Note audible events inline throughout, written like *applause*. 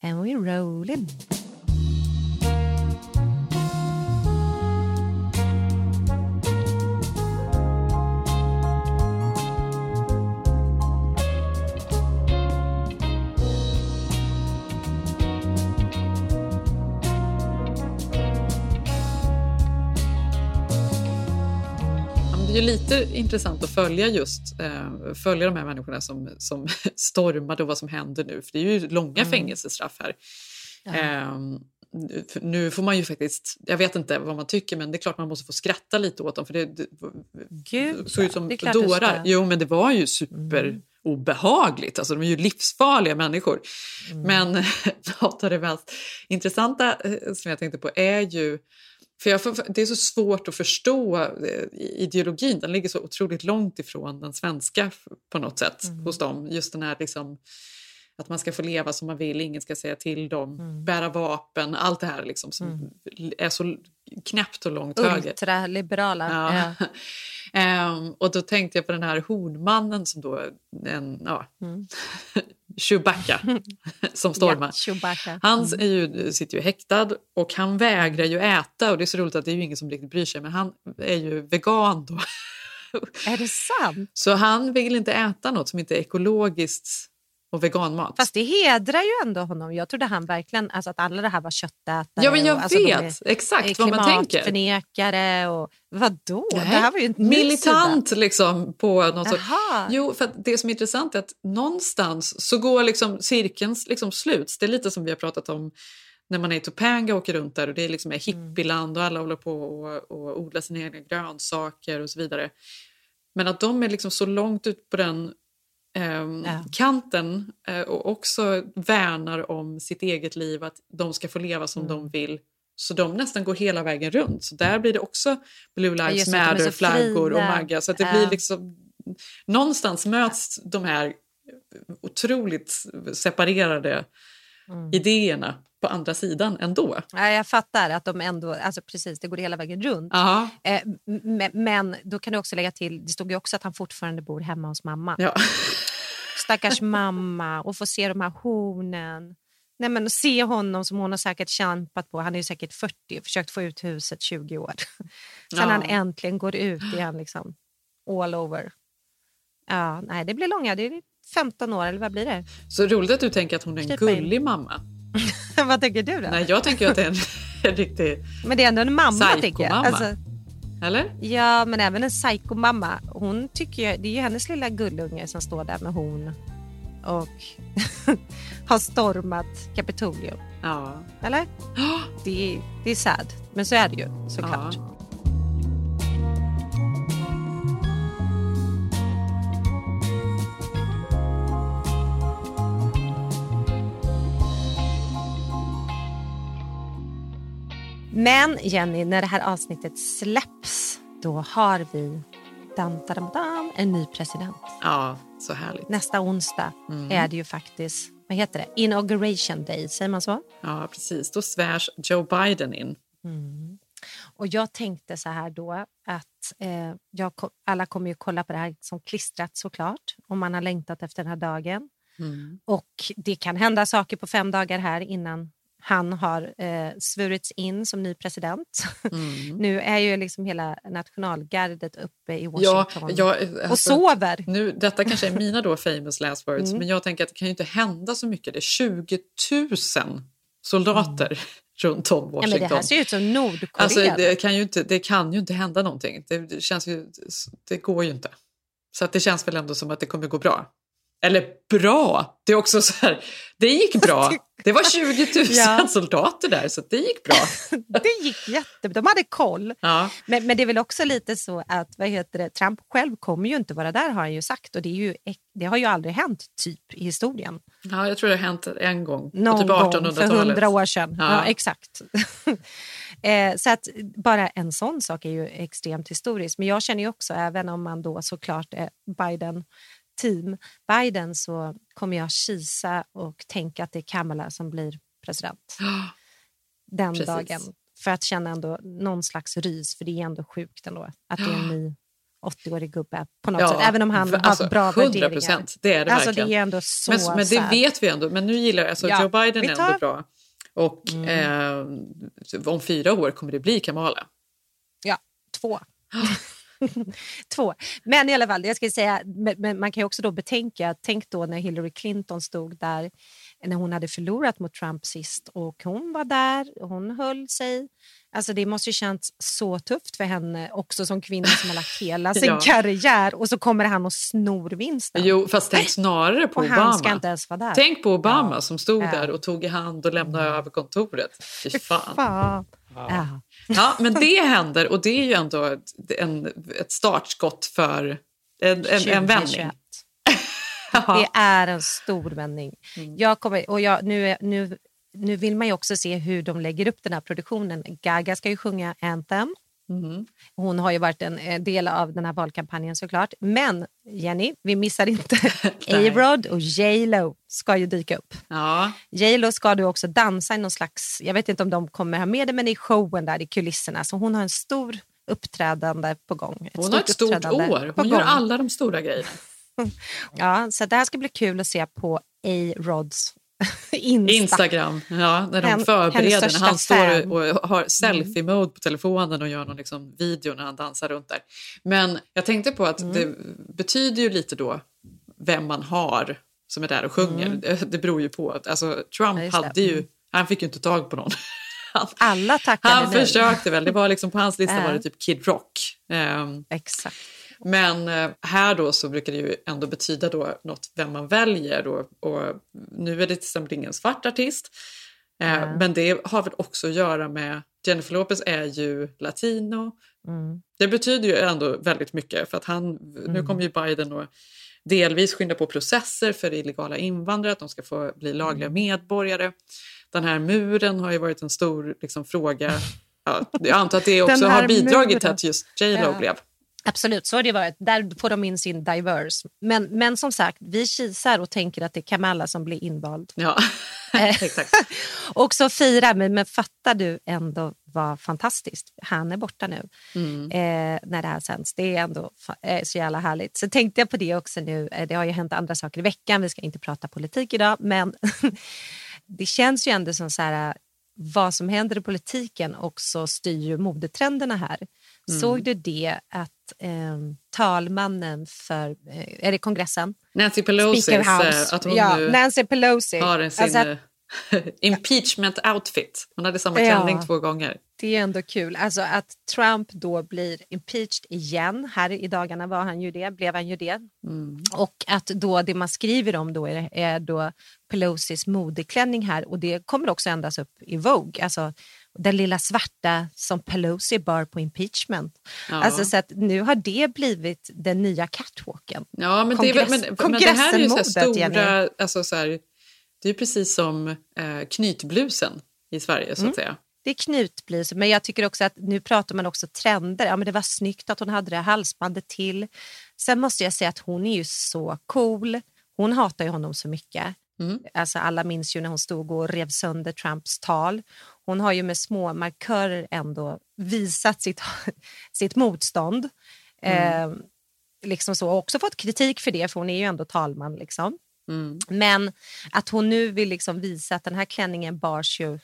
And we rolling. Ju lite intressant att följa just eh, följa de här människorna som, som *laughs* stormade och vad som händer nu. För det är ju långa Mm. fängelsestraff här. Ja. Eh, nu får man ju faktiskt, jag vet inte vad man tycker men det är klart man måste få skratta lite åt dem för det, det Gud, såg ut som dårar. Jo men det var ju super obehagligt. Alltså, de är ju livsfarliga människor. Mm. Men *laughs* något av det mest intressanta eh, som jag tänkte på är ju för jag, får- det är så svårt att förstå eh, ideologin. Den ligger så otroligt långt ifrån den svenska på något sätt Mm. hos dem. Just den här liksom, att man ska få leva som man vill, ingen ska säga till dem, Mm. bära vapen, allt det här liksom, som är så knäppt och långt höger. Ultraliberala. Ja. Ja. *laughs* Ehm, och då tänkte jag på den här hornmannen som då, en, ja, Mm. *laughs* Chewbacca *laughs* som stormar. Ja. Han Mm. är ju, sitter ju häktad och han vägrar ju äta och det är så roligt att det är ju ingen som riktigt bryr sig men han är ju vegan då. Är det sant? Så han vill inte äta något som inte är ekologiskt och veganmat. Fast det hedrar ju ändå honom. Jag trodde han verkligen, alltså att alla det här var köttätare. ja men jag och, alltså, vet exakt är vad man tänker. Klimatförnekare och vadå? Nej, Det här var ju en Militant liksom på något. Jaha. Jo, för det som är intressant är att någonstans så går liksom cirkeln liksom sluts. Det är lite som vi har pratat om när man är i Topanga och åker runt där och det är liksom är hippieland och alla håller på och, och odlar sina egna grönsaker och så vidare. Men att de är liksom så långt ut på den Ja. kanten eh, och också värnar om sitt eget liv, att de ska få leva som Mm. de vill. Så de nästan går hela vägen runt. Så där blir det också Blue Ja, Lives så Matter-flaggor och. Magga. Så att det Ja. blir liksom... Någonstans möts de här otroligt separerade Mm. idéerna på andra sidan ändå. Ja, jag fattar att de ändå, alltså precis, det går hela vägen runt. Ja, Eh, men då kan du också lägga till, det stod ju också att han fortfarande bor hemma hos mamma. ja. *laughs* Stackars mamma och få se de här hornen. Nej, men se honom som hon har säkert kämpat på. Han är ju säkert 40 och försökt få ut huset 20 år. *laughs* Sen Ja. han äntligen går ut han liksom all over. Ja, nej, det blir långa, det är 15 år eller vad blir det? Så roligt att du tänker att hon är en in. gullig mamma. *laughs* vad tänker du då? Nej, jag tänker att det är en, *laughs* en riktig... Men det är ändå en mamma tycker jag. Alltså, Eller? ja, men även en psykomamma. Hon tycker ju, det är ju hennes lilla gullunge som står där med horn och *laughs* har stormat Kapitolium. Ja. Eller? *gasps* Det är, det är sad, men så är det ju såklart. ja. Men Jenny, när det här avsnittet släpps, då har vi dam, dam, dam, en ny president. ja, så härligt. Nästa onsdag Mm. är det ju faktiskt, vad heter det, inauguration day, säger man så? Ja, precis. Då svärs Joe Biden in. Och jag tänkte så här då att eh, jag, alla kommer ju kolla på det här som klistrat såklart, om man har längtat efter den här dagen. Mm. Och det kan hända saker på fem dagar här innan han har eh, svurits in som ny president. *laughs* Mm. nu är ju liksom hela nationalgardet uppe i Ja, Washington ja, och alltså, sover. nu, detta kanske är mina då *laughs* famous last words, Mm. men jag tänker att det kan ju inte hända så mycket. Det är 20 000 soldater *laughs* runt om Ja, Washington. men det här ser ju ut som Nordkorea. Alltså, det, kan ju inte, det kan ju inte hända någonting. Det, det, känns ju, det går ju inte. Så att det känns väl ändå som att det kommer gå bra. Eller bra! Det är också så här, det gick bra. *laughs* Det var 20 000 Ja. soldater där så det gick bra. *laughs* det gick jättebra. De hade koll. Ja, Men, men det är väl också lite så att vad heter det, Trump själv kommer ju inte vara där har han ju sagt och det, är ju, det har ju aldrig hänt typ i historien. ja, jag tror det har hänt en gång Någon typ gång för 1800-talet. hundra år sedan. Ja. Ja. exakt. *laughs* eh, så att bara en sån sak är ju extremt historisk. Men jag känner ju också, även om man då såklart är Biden team Biden så kommer jag kisa och tänka att det är Kamala som blir president den Precis. dagen. För att känna ändå någon slags rys, för det är ändå sjukt ändå att det är en ny 80-årig gubbe på något Ja, sätt. Även om han har alltså, haft bra 100 värderingar. det är det alltså, verkligen. det är ändå så Men, men det vet vi ändå. Men nu gillar jag, alltså Ja, Joe Biden är tar- ändå bra. Och Mm. eh, om fyra år kommer det bli Kamala. Ja, två. *gasps* *laughs* *laughs* två. Men i alla fall, jag ska säga, men, men man kan ju också då betänka, tänk då när Hillary Clinton stod där när hon hade förlorat mot Trump sist och hon var där och hon höll sig. Alltså det måste ju känts så tufft för henne också som kvinna som har lagt *laughs* hela sin Ja. karriär och så kommer han och snor vinsten. Jo, fast tänk snarare på och Obama. han ska inte ens vara där. Tänk på Obama Ja. som stod Ja. där och tog i hand och lämnade över kontoret. Fy fan. Fan. Ja. Ja, men det händer och det är ju ändå ett, en, ett startskott för en, en, en vändning. 2021. *laughs* Ja. Det är en stor vändning. Mm. Jag kommer, och jag, nu, nu, nu vill man ju också se hur de lägger upp den här produktionen. Gaga ska ju sjunga Anthem. Mm. Hon har ju varit en eh, del av den här valkampanjen såklart. Men Jenny, vi missar inte. *laughs* *laughs* A-Rod och J Lo ska ju dyka upp. Ja, J Lo ska du också dansa i någon slags, jag vet inte om de kommer ha med det, men i showen där i kulisserna. Så hon har en stor uppträdande på gång. hon har ett stort år. Hon gör alla de stora grejerna. *laughs* Ja, så det här ska bli kul att se på A-Rods *laughs* Insta. Instagram, ja, när de Hen- förbereder. När han står och, har selfie-mode på telefonen och gör någon liksom video när han dansar runt där. Men jag tänkte på att det betyder ju lite då vem man har som är där och sjunger. Det, *laughs* det beror ju på. Att, alltså, Trump Ja, hade ju, han fick ju inte tag på någon. *laughs* Han, Alla tackade han nej. försökte väl, det var liksom på hans lista var det typ Kid Rock. Ehm, Exakt. Men eh, här då så brukar det ju ändå betyda då något vem man väljer. Och, och nu är det till exempel ingen svart artist. Ja. Men det har väl också att göra med... Jennifer Lopez är ju latino. Mm. Det betyder ju ändå väldigt mycket för att han, nu kommer ju Biden att delvis skynda på processer för illegala invandrare, att de ska få bli lagliga medborgare. Den här muren har ju varit en stor liksom, fråga. *laughs* Ja, jag antar att det också har bidragit till att just J Lo Ja. blev. Absolut, så har det varit. Där får de in sin diverse. Men, men som sagt, vi kisar och tänker att det är Kamala som blir invald. Ja, Eh. *laughs* exakt. *laughs* Och så firar, men, men fattar du ändå vad fantastiskt. Han är borta nu Mm. eh, när det här sänds. Det är ändå eh, så jävla härligt. Så tänkte jag på det också nu. Eh, det har ju hänt andra saker i veckan. Vi ska inte prata politik idag, men *laughs* det känns ju ändå som så här, vad som händer i politiken också styr ju modetrenderna här. Mm. Såg du det att eh, talmannen för, eh, är det kongressen? Nancy Pelosi, House. att hon ja, Nancy Pelosi. har sin Alltså att- eh, *laughs* impeachment outfit. Hon hade samma Ja. klänning två gånger. Det är ändå kul. Alltså att Trump då blir impeached igen. Här i dagarna var han ju det, blev han ju det. Mm. Och att då det man skriver om då är, är då Pelosis modeklänning här och det kommer också ändras upp i Vogue. Alltså den lilla svarta som Pelosi bar på impeachment. Ja. Alltså så att nu har det blivit den nya catwalken. Ja, men, det, Kongress- men, men det här är ju så stora... Alltså så här, det är precis som eh, knytblusen i Sverige, så att säga. Det är knutblus, men jag tycker också att nu pratar man också trender. Ja, men det var snyggt att hon hade det halsbandet till. Sen måste jag säga att hon är ju så cool. Hon hatar ju honom så mycket. Mm. Alltså alla minns ju när hon stod och rev sönder Trumps tal. Hon har ju med små markörer ändå visat sitt, *laughs* sitt motstånd. Eh, liksom så. Och också fått kritik för det, för hon är ju ändå talman. Liksom. Mm. Men att hon nu vill liksom visa att den här klänningen bars ju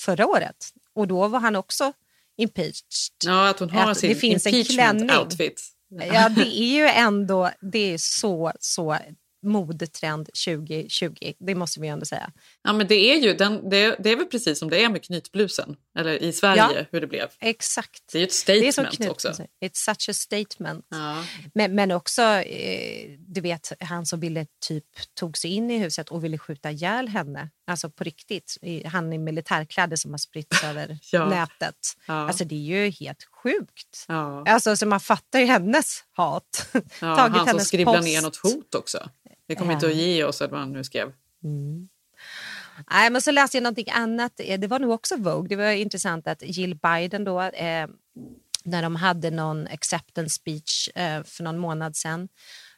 förra året. Och då var han också impeached. Ja, att hon har Att sin det finns en klänning. outfit. Ja, det är ju ändå det är så, så modetrend 2020. Det måste vi ändå säga. Ja, men det är ju den, det, det är väl precis som det är med knytblusen, eller i Sverige, Ja. hur det blev. Exakt. Det är ju ett Det är som statement Knut också. It's such a statement. Ja. Men, men också, eh, du vet, han som ville typ tog sig in i huset och ville skjuta ihjäl henne. Alltså på riktigt. Han i militärkläder som har spritts *laughs* över Ja. nätet. Alltså det är ju helt sjukt. Alltså, så man fattar ju hennes hat. *laughs* Ja, Tagit han som hennes skrivlar post. ner något hot också. Vi kommer inte att ge oss, eller vad han nu skrev. Nej, men så läste jag någonting annat. Eh, Det var nog också Vogue. Det var intressant att Jill Biden då, eh, när de hade någon acceptance speech eh, för någon månad sedan,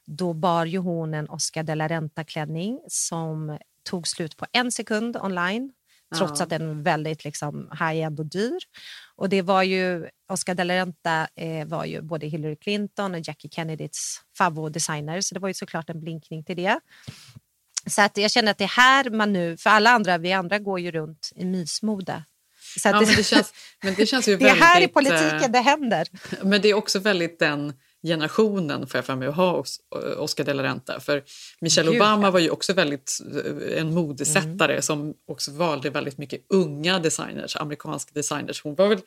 då bar ju hon en Oscar de la Renta-klänning som tog slut på en sekund online trots Ja. att den är väldigt liksom, high-end och dyr. Och det var ju, Oscar de la Renta eh, var ju både Hillary Clinton och Jackie Kennedys favoritdesigner så det var ju såklart en blinkning till det. Så att jag känner att det är här man nu, för alla andra, vi andra går ju runt i mysmode. Så Ja, men det känns, men det känns ju *laughs* det är väldigt... här i eh, politiken det händer. Men det är också väldigt den generationen får jag för mig att ha Os- Oscar de la Renta. För Michelle Gud, Obama ja. var ju också väldigt eh, en modesättare som också valde väldigt mycket unga designers, amerikanska designers. Hon var väl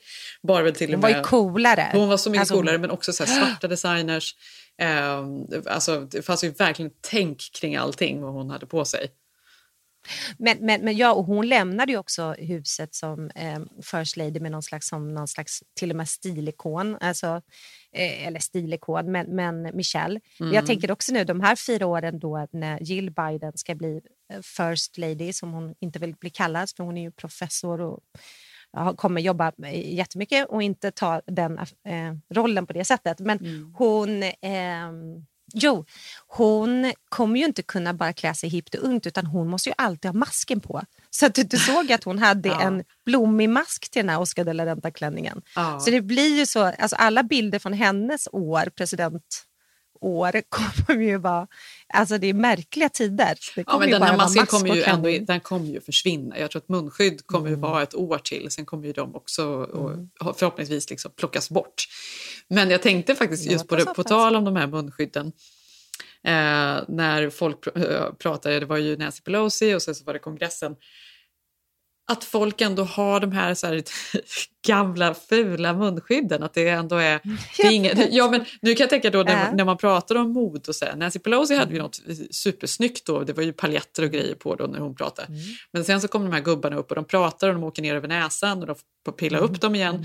bara väl till och Hon var med... ju coolare. Hon var så mycket Alltså, coolare, men också så *gasps* svarta designers. Eh, alltså, det fanns ju verkligen tänk kring allting vad hon hade på sig. Men, men, men ja, och hon lämnade ju också huset som eh, first lady med någon slags, som någon slags till och med stilikon. Alltså, eh, eller stilikon, men, men Michelle. Mm. Jag tänker också nu de här fyra åren då när Jill Biden ska bli eh, first lady som hon inte vill bli kallad för hon är ju professor och kommer jobba eh, jättemycket och inte ta den eh, rollen på det sättet. Men Mm. hon... Jo, hon kommer ju inte kunna bara klä sig hippt och ungt utan hon måste ju alltid ha masken på. Så att du, du såg att hon hade *laughs* Ja. en blommig mask till den här Oscar de la Renta-klänningen. Ja. Så det blir ju så, alltså alla bilder från hennes år, presidentår, *laughs* kommer ju vara, alltså det är märkliga tider. Ja, men den här masken mask kommer ju, ändå, den kommer ju försvinna. Jag tror att munskydd kommer Mm. ju vara ett år till. Sen kommer ju de också och förhoppningsvis liksom plockas bort. Men jag tänkte faktiskt just på, det, på tal om de här munskydden. Eh, när folk pr- eh, pratade, det var ju Nancy Pelosi och sen så var det kongressen. Att folk ändå har de här, så här *laughs* gamla fula munskydden. Att det ändå är... *laughs* Det är inget, ja, men nu kan jag tänka då när, när man pratar om mod och så här, Nancy Pelosi hade ju något supersnyggt då. Det var ju paljetter och grejer på då när hon pratade. Men sen så kom de här gubbarna upp och de pratar och de åker ner över näsan och de får pilla upp dem igen.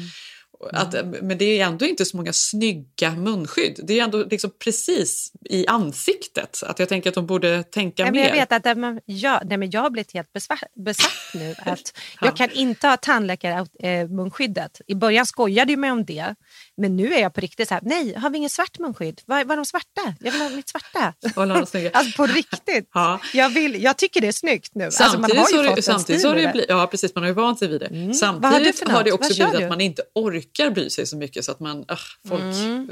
Att, men det är ändå inte så många snygga munskydd. Det är ändå liksom precis i ansiktet. Att jag tänker att de borde tänka Nej, mer. jag vet att men jag, nej, men jag har blivit helt besatt nu. *laughs* Att jag kan inte ha tandläkarmunskyddet. I början skojade jag mig om det, men nu är jag på riktigt så här, nej, har vi ingen svart munskydd? Var, var de svarta? Jag vill ha mitt svarta. *laughs* Alltså på riktigt. Ja. Jag, vill, jag tycker det är snyggt nu. Alltså, man Samtidigt, har ju har fått det, en samtidigt stil har det blivit, ja precis, man har ju vant sig vid det. Har du Samtidigt har något? det också blivit att man inte orkar bry sig så mycket så att man, ah, folk, Mm.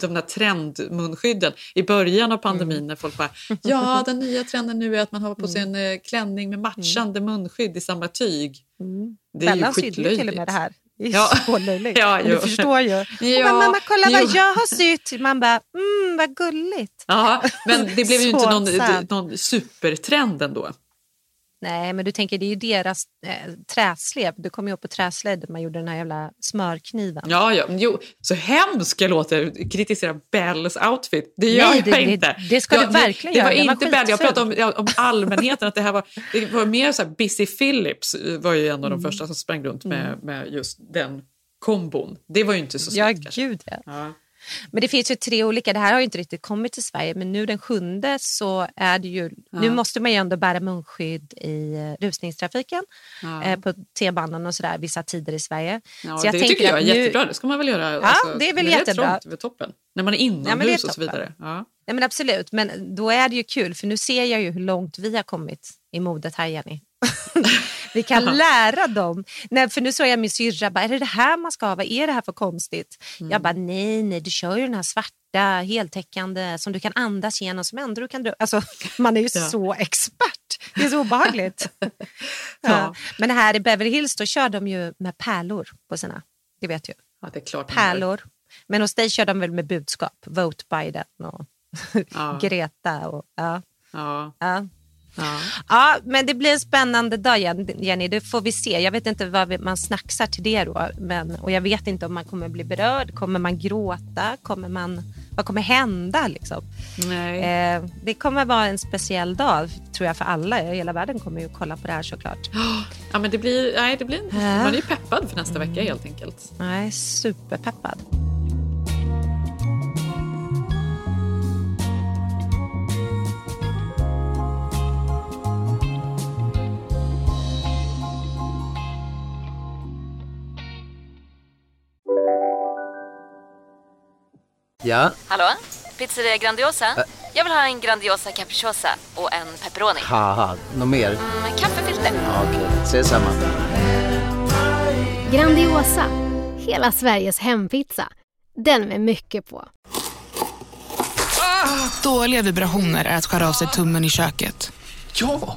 de där trendmunskydden i början av pandemin Mm. när folk bara, ja *laughs* den nya trenden nu är att man har på sig Mm. en eh, klänning med matchande munskydd i samma tyg. Det är Bellan ju ju till och skitlöjligt. med det här. Det är Ja. så löjligt. *laughs* Ja, du förstår ju. *laughs* Ja, bara, mamma kolla vad jo. jag har sytt. Man bara, mm, vad gulligt. Ja, men det blev ju inte någon, någon supertrend ändå. Nej, men du tänker det är ju deras eh, träslev. Du kommer ju upp på träslöjd där man gjorde den här jävla smörkniven. Ja, ja, jo, så hemskt jag låter kritisera Bells outfit. Det gör Nej, jag det- det- inte. det ska jag, du verkligen det, det var göra. Var inte Bell, jag pratade om, ja, om allmänheten. Att det, här var, det var mer så här, Busy Phillips var ju en av de Mm. första som sprang runt med, med just den kombon. Det var ju inte så Ja, snyggt kanske. gud ja. Ja. Men det finns ju tre olika. Det här har inte riktigt kommit till Sverige, men nu den sjunde så är det ju... Nu måste man ju ändå bära munskydd i eh, rusningstrafiken, Ja. eh, på T-banan och sådär, vissa tider i Sverige. Ja, så jag det tycker jag är nu- jättebra. Det ska man väl göra. alltså, det är väl när jättebra. trångt, det är toppen. När man är inomhus Ja, är och så vidare. Ja. Ja, men absolut, men då är det ju kul för nu ser jag ju hur långt vi har kommit i modet här Jenny. *laughs* vi kan lära dem. Nej, för nu såg jag min syrra, bara, är det det här man ska ha? Vad är det här för konstigt? Mm. Jag bara, nej, nej, du kör ju den här svarta heltäckande som du kan andas genom som ändå du kan dra. Alltså, man är ju Ja. så expert. Det är så obehagligt. *laughs* ja. Ja. Men här i Beverly Hills då kör de ju med pärlor på sina, det vet ju. ja, det är klart. Pärlor. Men hos dig kör de väl med budskap, vote Biden och. *laughs* Greta. Och, ja. Ja. Ja. Men det blir en spännande dag Jenny, det får vi se. Jag vet inte vad man snacksar till det då. Men, och jag vet inte om man kommer bli berörd. Kommer man gråta? Kommer man, vad kommer hända? Liksom? Nej. Eh, det kommer vara en speciell dag tror jag för alla. Hela världen kommer ju kolla på det här såklart. *gasps* Ja, men det blir, nej, det blir, man är ju peppad för nästa vecka helt enkelt. Är superpeppad. Ja, Hallå? Pizzeria Grandiosa? Jag vill ha en Grandiosa capriciosa och en pepperoni. haha, något mer? Med kaffefilter. Ja, Okej, ses samma. Grandiosa, hela Sveriges hempizza. Den med mycket på. Dåliga vibrationer är att skära av sig tummen i köket. Ja!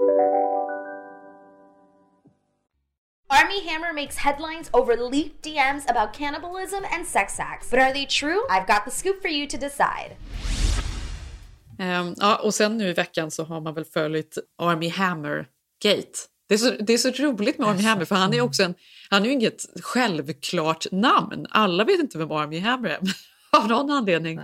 Army Hammer makes headlines over leaked DMs about cannibalism and sex acts. But are they true? I've got the scoop for you to decide. Ehm, ja, och sen nu i veckan så har man väl följt Army Hammer-gate. Det är, så, det är så roligt med Army Hammer för han är också en, han är ju inget självklart namn. Alla vet inte vem Army Hammer är. *laughs* Av någon anledning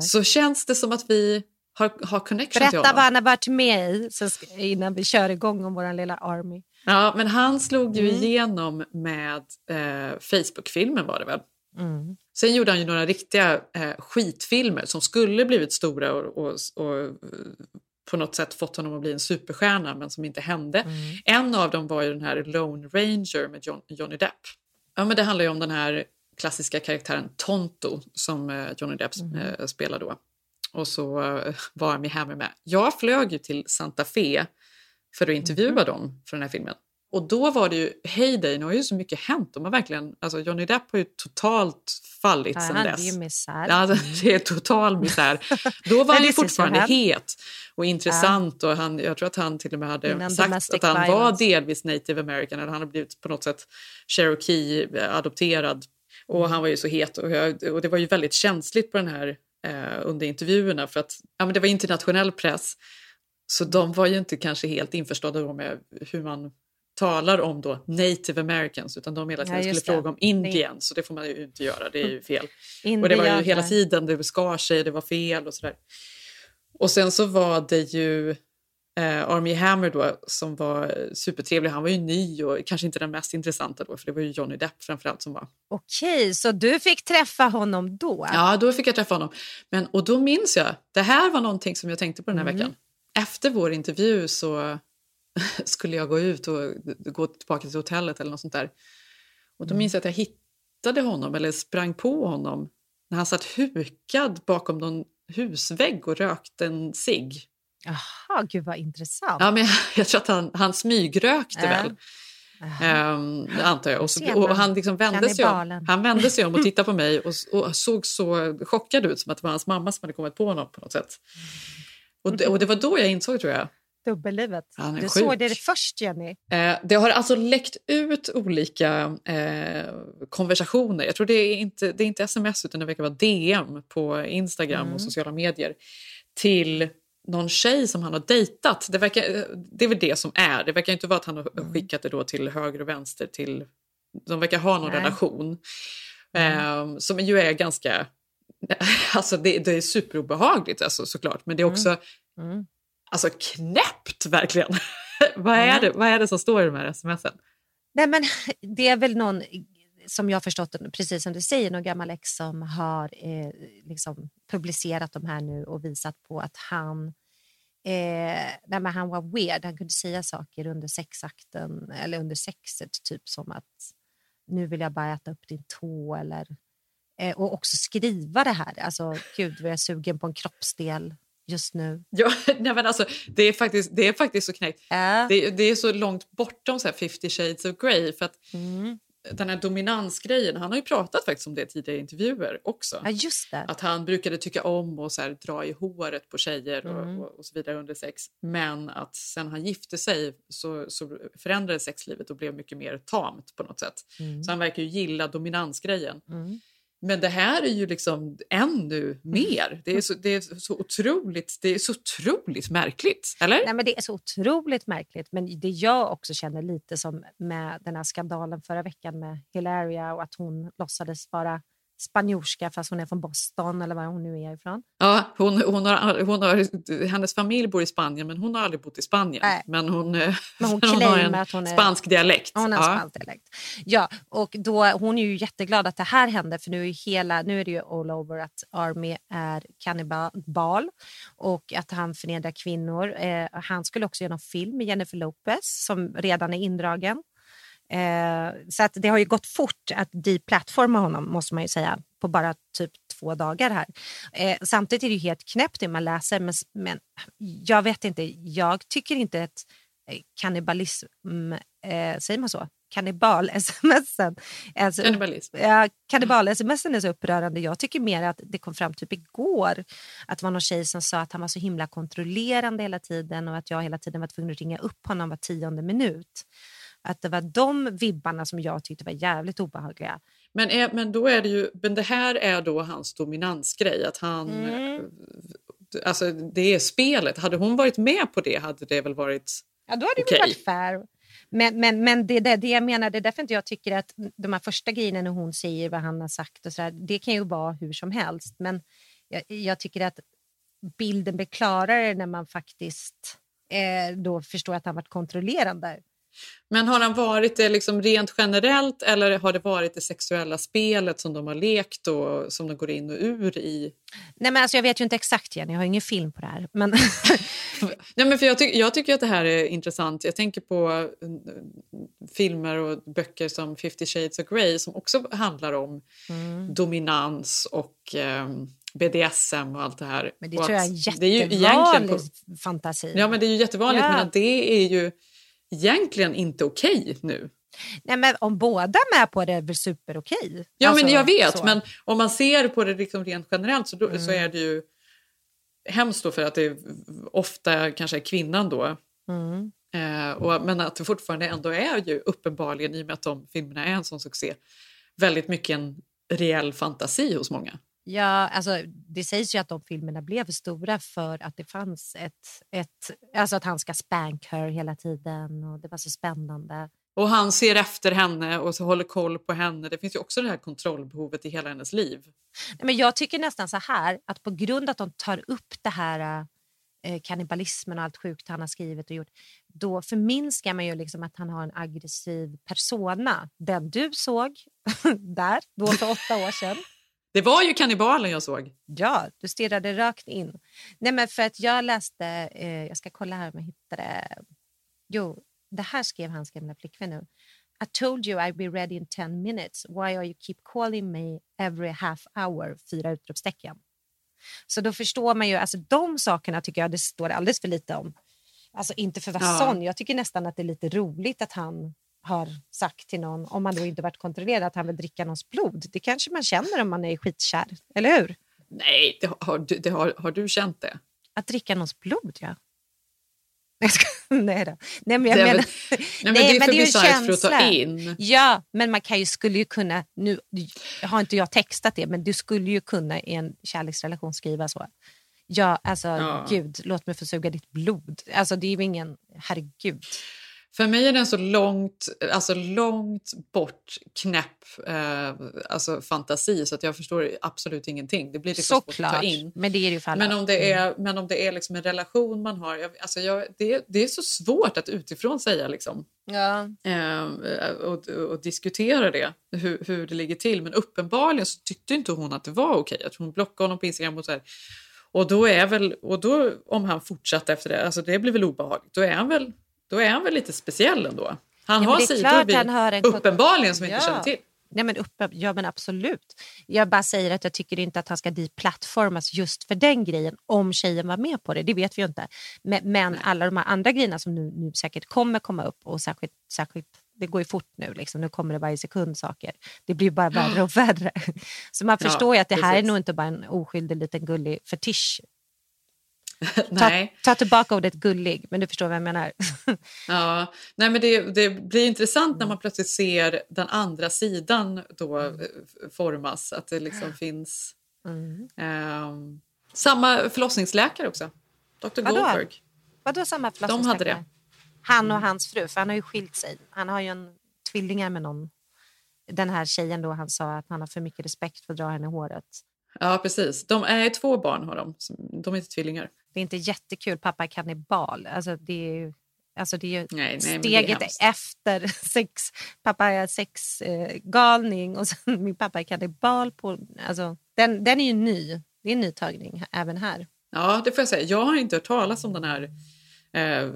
så känns det som att vi har, har connection till Berätta honom. vad han har varit med i så ska, innan vi kör igång om vår lilla Army. Ja, men han slog ju Mm. igenom med eh, Facebook-filmen var det väl? Mm. Sen gjorde han ju några riktiga eh, skitfilmer som skulle blivit stora och, och, och eh, på något sätt fått honom att bli en superstjärna men som inte hände. En av dem var ju den här Lone Ranger med John, Johnny Depp. Ja, men det handlar ju om den här klassiska karaktären Tonto som eh, Johnny Depp eh, spelar då. Och så eh, var Armie Hammer med. Jag flög ju till Santa Fe för att intervjua dem för den här filmen. Och då var det ju heyday, nu har ju så mycket hänt. De har verkligen, alltså Johnny Depp har ju totalt fallit Ja, sedan han är dess. misär. Ja, alltså, det är total misär. Då var *laughs* han ju fortfarande het och intressant och han, jag tror att han till och med hade Innan sagt att han var violence. delvis native american eller han hade blivit på något sätt cherokee-adopterad. Och han var ju så het och, jag, och det var ju väldigt känsligt på den här eh, under intervjuerna för att ja, men det var internationell press. Så de var ju inte kanske helt införstådda med hur man talar om då native americans utan de hela tiden Ja, skulle det. fråga om indians så det får man ju inte göra, det är ju fel. *laughs* Och det var ju hela tiden, det skar sig, det var fel och sådär. Och sen så var det ju eh, Army Hammer då som var supertrevlig. Han var ju ny och kanske inte den mest intressanta då för det var ju Johnny Depp framförallt som var. Okej, så du fick träffa honom då? Ja, då fick jag träffa honom. Men, och då minns jag, det här var någonting som jag tänkte på den här Mm. veckan. Efter vår intervju så *laughs* skulle jag gå ut och gå tillbaka till hotellet eller något sånt där. Och då minns jag att jag hittade honom eller sprang på honom när han satt hukad bakom någon husvägg och rökte en cigg. Jaha, gud vad intressant. Ja, men jag, jag tror att han, han smygrökte Ja. väl. Um, antar jag. Och, så, och han, liksom vände sig om, han vände sig om och tittade på *laughs* mig och, och såg så chockad ut som att det var hans mamma som hade kommit på honom på något sätt. Och det, och det var då jag insåg tror jag. Dubbellivet. Han är Du sjuk. såg det först, Jenny. Eh, det har alltså läckt ut olika eh, konversationer. Jag tror det är, inte, det är inte sms utan det verkar vara DM på Instagram Mm. och sociala medier till någon tjej som han har dejtat. Det, verkar, det är väl det som är. Det verkar inte vara att han har Mm. skickat det då till höger och vänster. Till, de verkar ha någon Nej. relation. Mm. Eh, som ju är ganska... *laughs* Alltså det, det är superobehagligt alltså, såklart. Men det är också Mm. alltså, knäppt verkligen. *laughs* vad, är Mm. det, vad är det som står i de här smsen? Nej, men *laughs* det är väl någon, som jag har förstått precis som du säger, någon gammal ex som har eh, liksom publicerat de här nu och visat på att han, eh, nej, han var weird. Han kunde säga saker under sexakten eller under sexet, typ som att nu vill jag bara äta upp din tå eller eh, och också skriva det här. Alltså, gud vad jag är sugen på en kroppsdel just nu. Ja, *laughs* nej men alltså, det, är faktiskt, det är faktiskt så knäckt. Äh. Det, det är så långt bortom så här 50 shades of Grey. För att Mm. den här dominansgrejen, han har ju pratat faktiskt om det tidigare i intervjuer också. Ja, just det. Att han brukade tycka om att så här, dra i håret på tjejer och, Mm. och, och så vidare under sex. Men att sen han gifte sig så, så förändrades sexlivet och blev mycket mer tamt på något sätt. Mm. Så han verkar ju gilla dominansgrejen. Mm. Men det här är ju liksom ännu mer. Det är så, det är så, otroligt, det är så otroligt märkligt, eller? Nej, men det är så otroligt märkligt. Men det jag också känner lite som med den här skandalen förra veckan med Hilaria och att hon låtsades vara spanjorska fast hon är från Boston eller var hon nu är ifrån. Ja, hon, hon har, hon har, hennes familj bor i Spanien men hon har aldrig bott i Spanien. Nej. Men hon, eh, Men hon *laughs* har claimar en att hon är- spansk dialekt. Hon har ja. spansk dialekt. Ja, och då, hon är ju jätteglad att det här hände för nu är, hela, nu är det ju all over att Army är kannibal och att han förnedrar kvinnor. Eh, han skulle också göra en film med Jennifer Lopez som redan är indragen. Eh, så att det har ju gått fort att deplatforma honom måste man ju säga på bara typ två dagar här. Eh, samtidigt är det ju helt knäppt det man läser men, men jag vet inte, jag tycker inte att eh, kannibalism, eh, säger man så? Kannibal-smsen. *laughs* Alltså, Kannibalism. Ja, kannibal-smsen är så upprörande. Jag tycker mer att det kom fram typ igår att det var någon tjej som sa att han var så himla kontrollerande hela tiden och att jag hela tiden var tvungen att ringa upp honom var tionde minut. Att det var de vibbarna som jag tyckte var jävligt obehagliga. Men, är, men, då är det ju, men det här är då hans dominansgrej. Att han, Mm. alltså, det är spelet. Hade hon varit med på det hade det väl varit Ja, då hade det okej. väl varit fair. Men, men, men det, det, det jag menar, det är därför inte jag tycker att de här första grejerna när hon säger vad han har sagt, och så där, det kan ju vara hur som helst. Men jag, jag tycker att bilden blir klarare när man faktiskt eh, då förstår att han varit kontrollerande. Men har han varit det liksom rent generellt eller har det varit det sexuella spelet som de har lekt och som de går in och ur i? Nej, men alltså, jag vet ju inte exakt, Jenny, jag har ingen film på det här. Men *laughs* Nej, men för jag, tyck, jag tycker att det här är intressant. Jag tänker på eh, filmer och böcker som 50 shades of Grey som också handlar om Mm. dominans och eh, BDSM och allt det här. Men det Och tror jag är en det är ju egentligen fantasi. Ja, men det är ju jättevanligt, Ja. men det är ju egentligen inte okej nu. Nej, men om båda är med på det är det väl superokej? Ja, Alltså, men jag vet, så. men om man ser på det liksom rent generellt så, då, Mm. så är det ju hemskt för att det ofta kanske är kvinnan då. Mm. Eh, och, men att det fortfarande ändå är ju uppenbarligen, i och med att de filmerna är en sån succé, väldigt mycket en reell fantasi hos många. Ja, alltså, det sägs ju att de filmerna blev stora för att det fanns ett... ett alltså att han ska spank her hela tiden och det var så spännande. Och han ser efter henne och så håller koll på henne. Det finns ju också det här kontrollbehovet i hela hennes liv. Nej, men jag tycker nästan så här att på grund av att de tar upp det här eh, kannibalismen och allt sjukt han har skrivit och gjort, då förminskar man ju liksom att han har en aggressiv persona. Den du såg *laughs* där, då för åtta år sedan. Det var ju kannibalen jag såg. Ja, du stirrade rakt in. Nej, men för att jag läste, eh, jag ska kolla här om jag hittar det. Jo, det här skrev hans gamla flickvän nu. I told you I'd be ready in 10 minutes. Why are you keep calling me every half hour? Fyra utropstecken. Så då förstår man ju, alltså de sakerna tycker jag det står alldeles för lite om. Alltså inte för att vara Ja. Jag tycker nästan att det är lite roligt att han har sagt till någon, om man då inte varit kontrollerad, att han vill dricka någons blod. Det kanske man känner om man är skitkär, eller hur? Nej, det har, du, det har, har du känt det? Att dricka någons blod, ja. Nej *laughs* då. Nej, men jag Det är menar, Nej, men *laughs* det är för ju en bisarrt för att ta känsla. in. Ja, men man kan ju, skulle ju kunna, nu har inte jag textat det, men du skulle ju kunna i en kärleksrelation skriva så. Ja, alltså Ja. gud, låt mig få suga ditt blod. Alltså det är ju ingen, herregud. För mig är den så långt, alltså långt bort knäpp eh, alltså fantasi så att jag förstår absolut ingenting. Det blir liksom svårt att ta Såklart, in. men det är det ju för alla. Men om det är, Mm. men om det är liksom en relation man har, jag, alltså jag, det, det är så svårt att utifrån säga liksom. Ja. Eh, och, och diskutera det, hur, hur det ligger till. Men uppenbarligen så tyckte inte hon att det var okej. Att hon blockade honom på Instagram och så här. Och då är väl, och då om han fortsatte efter det, alltså det blir väl obehagligt. Då är han väl, då är han väl lite speciell ändå. Han Ja, har sidor vi han uppenbarligen som vi Ja. inte känner till. Ja men, uppe, ja, men absolut. Jag bara säger att jag tycker inte att han ska deplattformas just för den grejen om tjejen var med på det. Det vet vi ju inte. Men, men alla de här andra grejerna som nu, nu säkert kommer komma upp och särskilt, särskilt det går ju fort nu, liksom. nu kommer det varje sekund saker. Det blir bara värre och *gasps* värre. Så man förstår ju att det här är nog inte bara en oskyldig liten gullig fetisch *laughs* Ta, ta tillbaka ordet gullig, men du förstår vad jag menar. *laughs* ja, nej, men det, det blir intressant när man plötsligt ser den andra sidan då mm. formas. Att det liksom finns mm. eh, samma förlossningsläkare också. Dr Vadå? Goldberg. Vadå samma förlossningsläkare? De hade det. Han och hans fru, för han har ju skilt sig. Han har ju en tvillingar med någon. Den här tjejen då han sa att han har för mycket respekt för att dra henne i håret. Ja, precis. De är två barn har de. De är inte tvillingar. Det är inte jättekul. Pappa är kannibal. Alltså, det är ju, alltså, det är nej, nej, steget är efter *laughs* sex. Pappa är sexgalning eh, och sen min pappa är kannibal. På, alltså, den, den är ju ny. Det är en ny tagning även här. Ja, det får jag säga. Jag har inte hört talas om den här eh,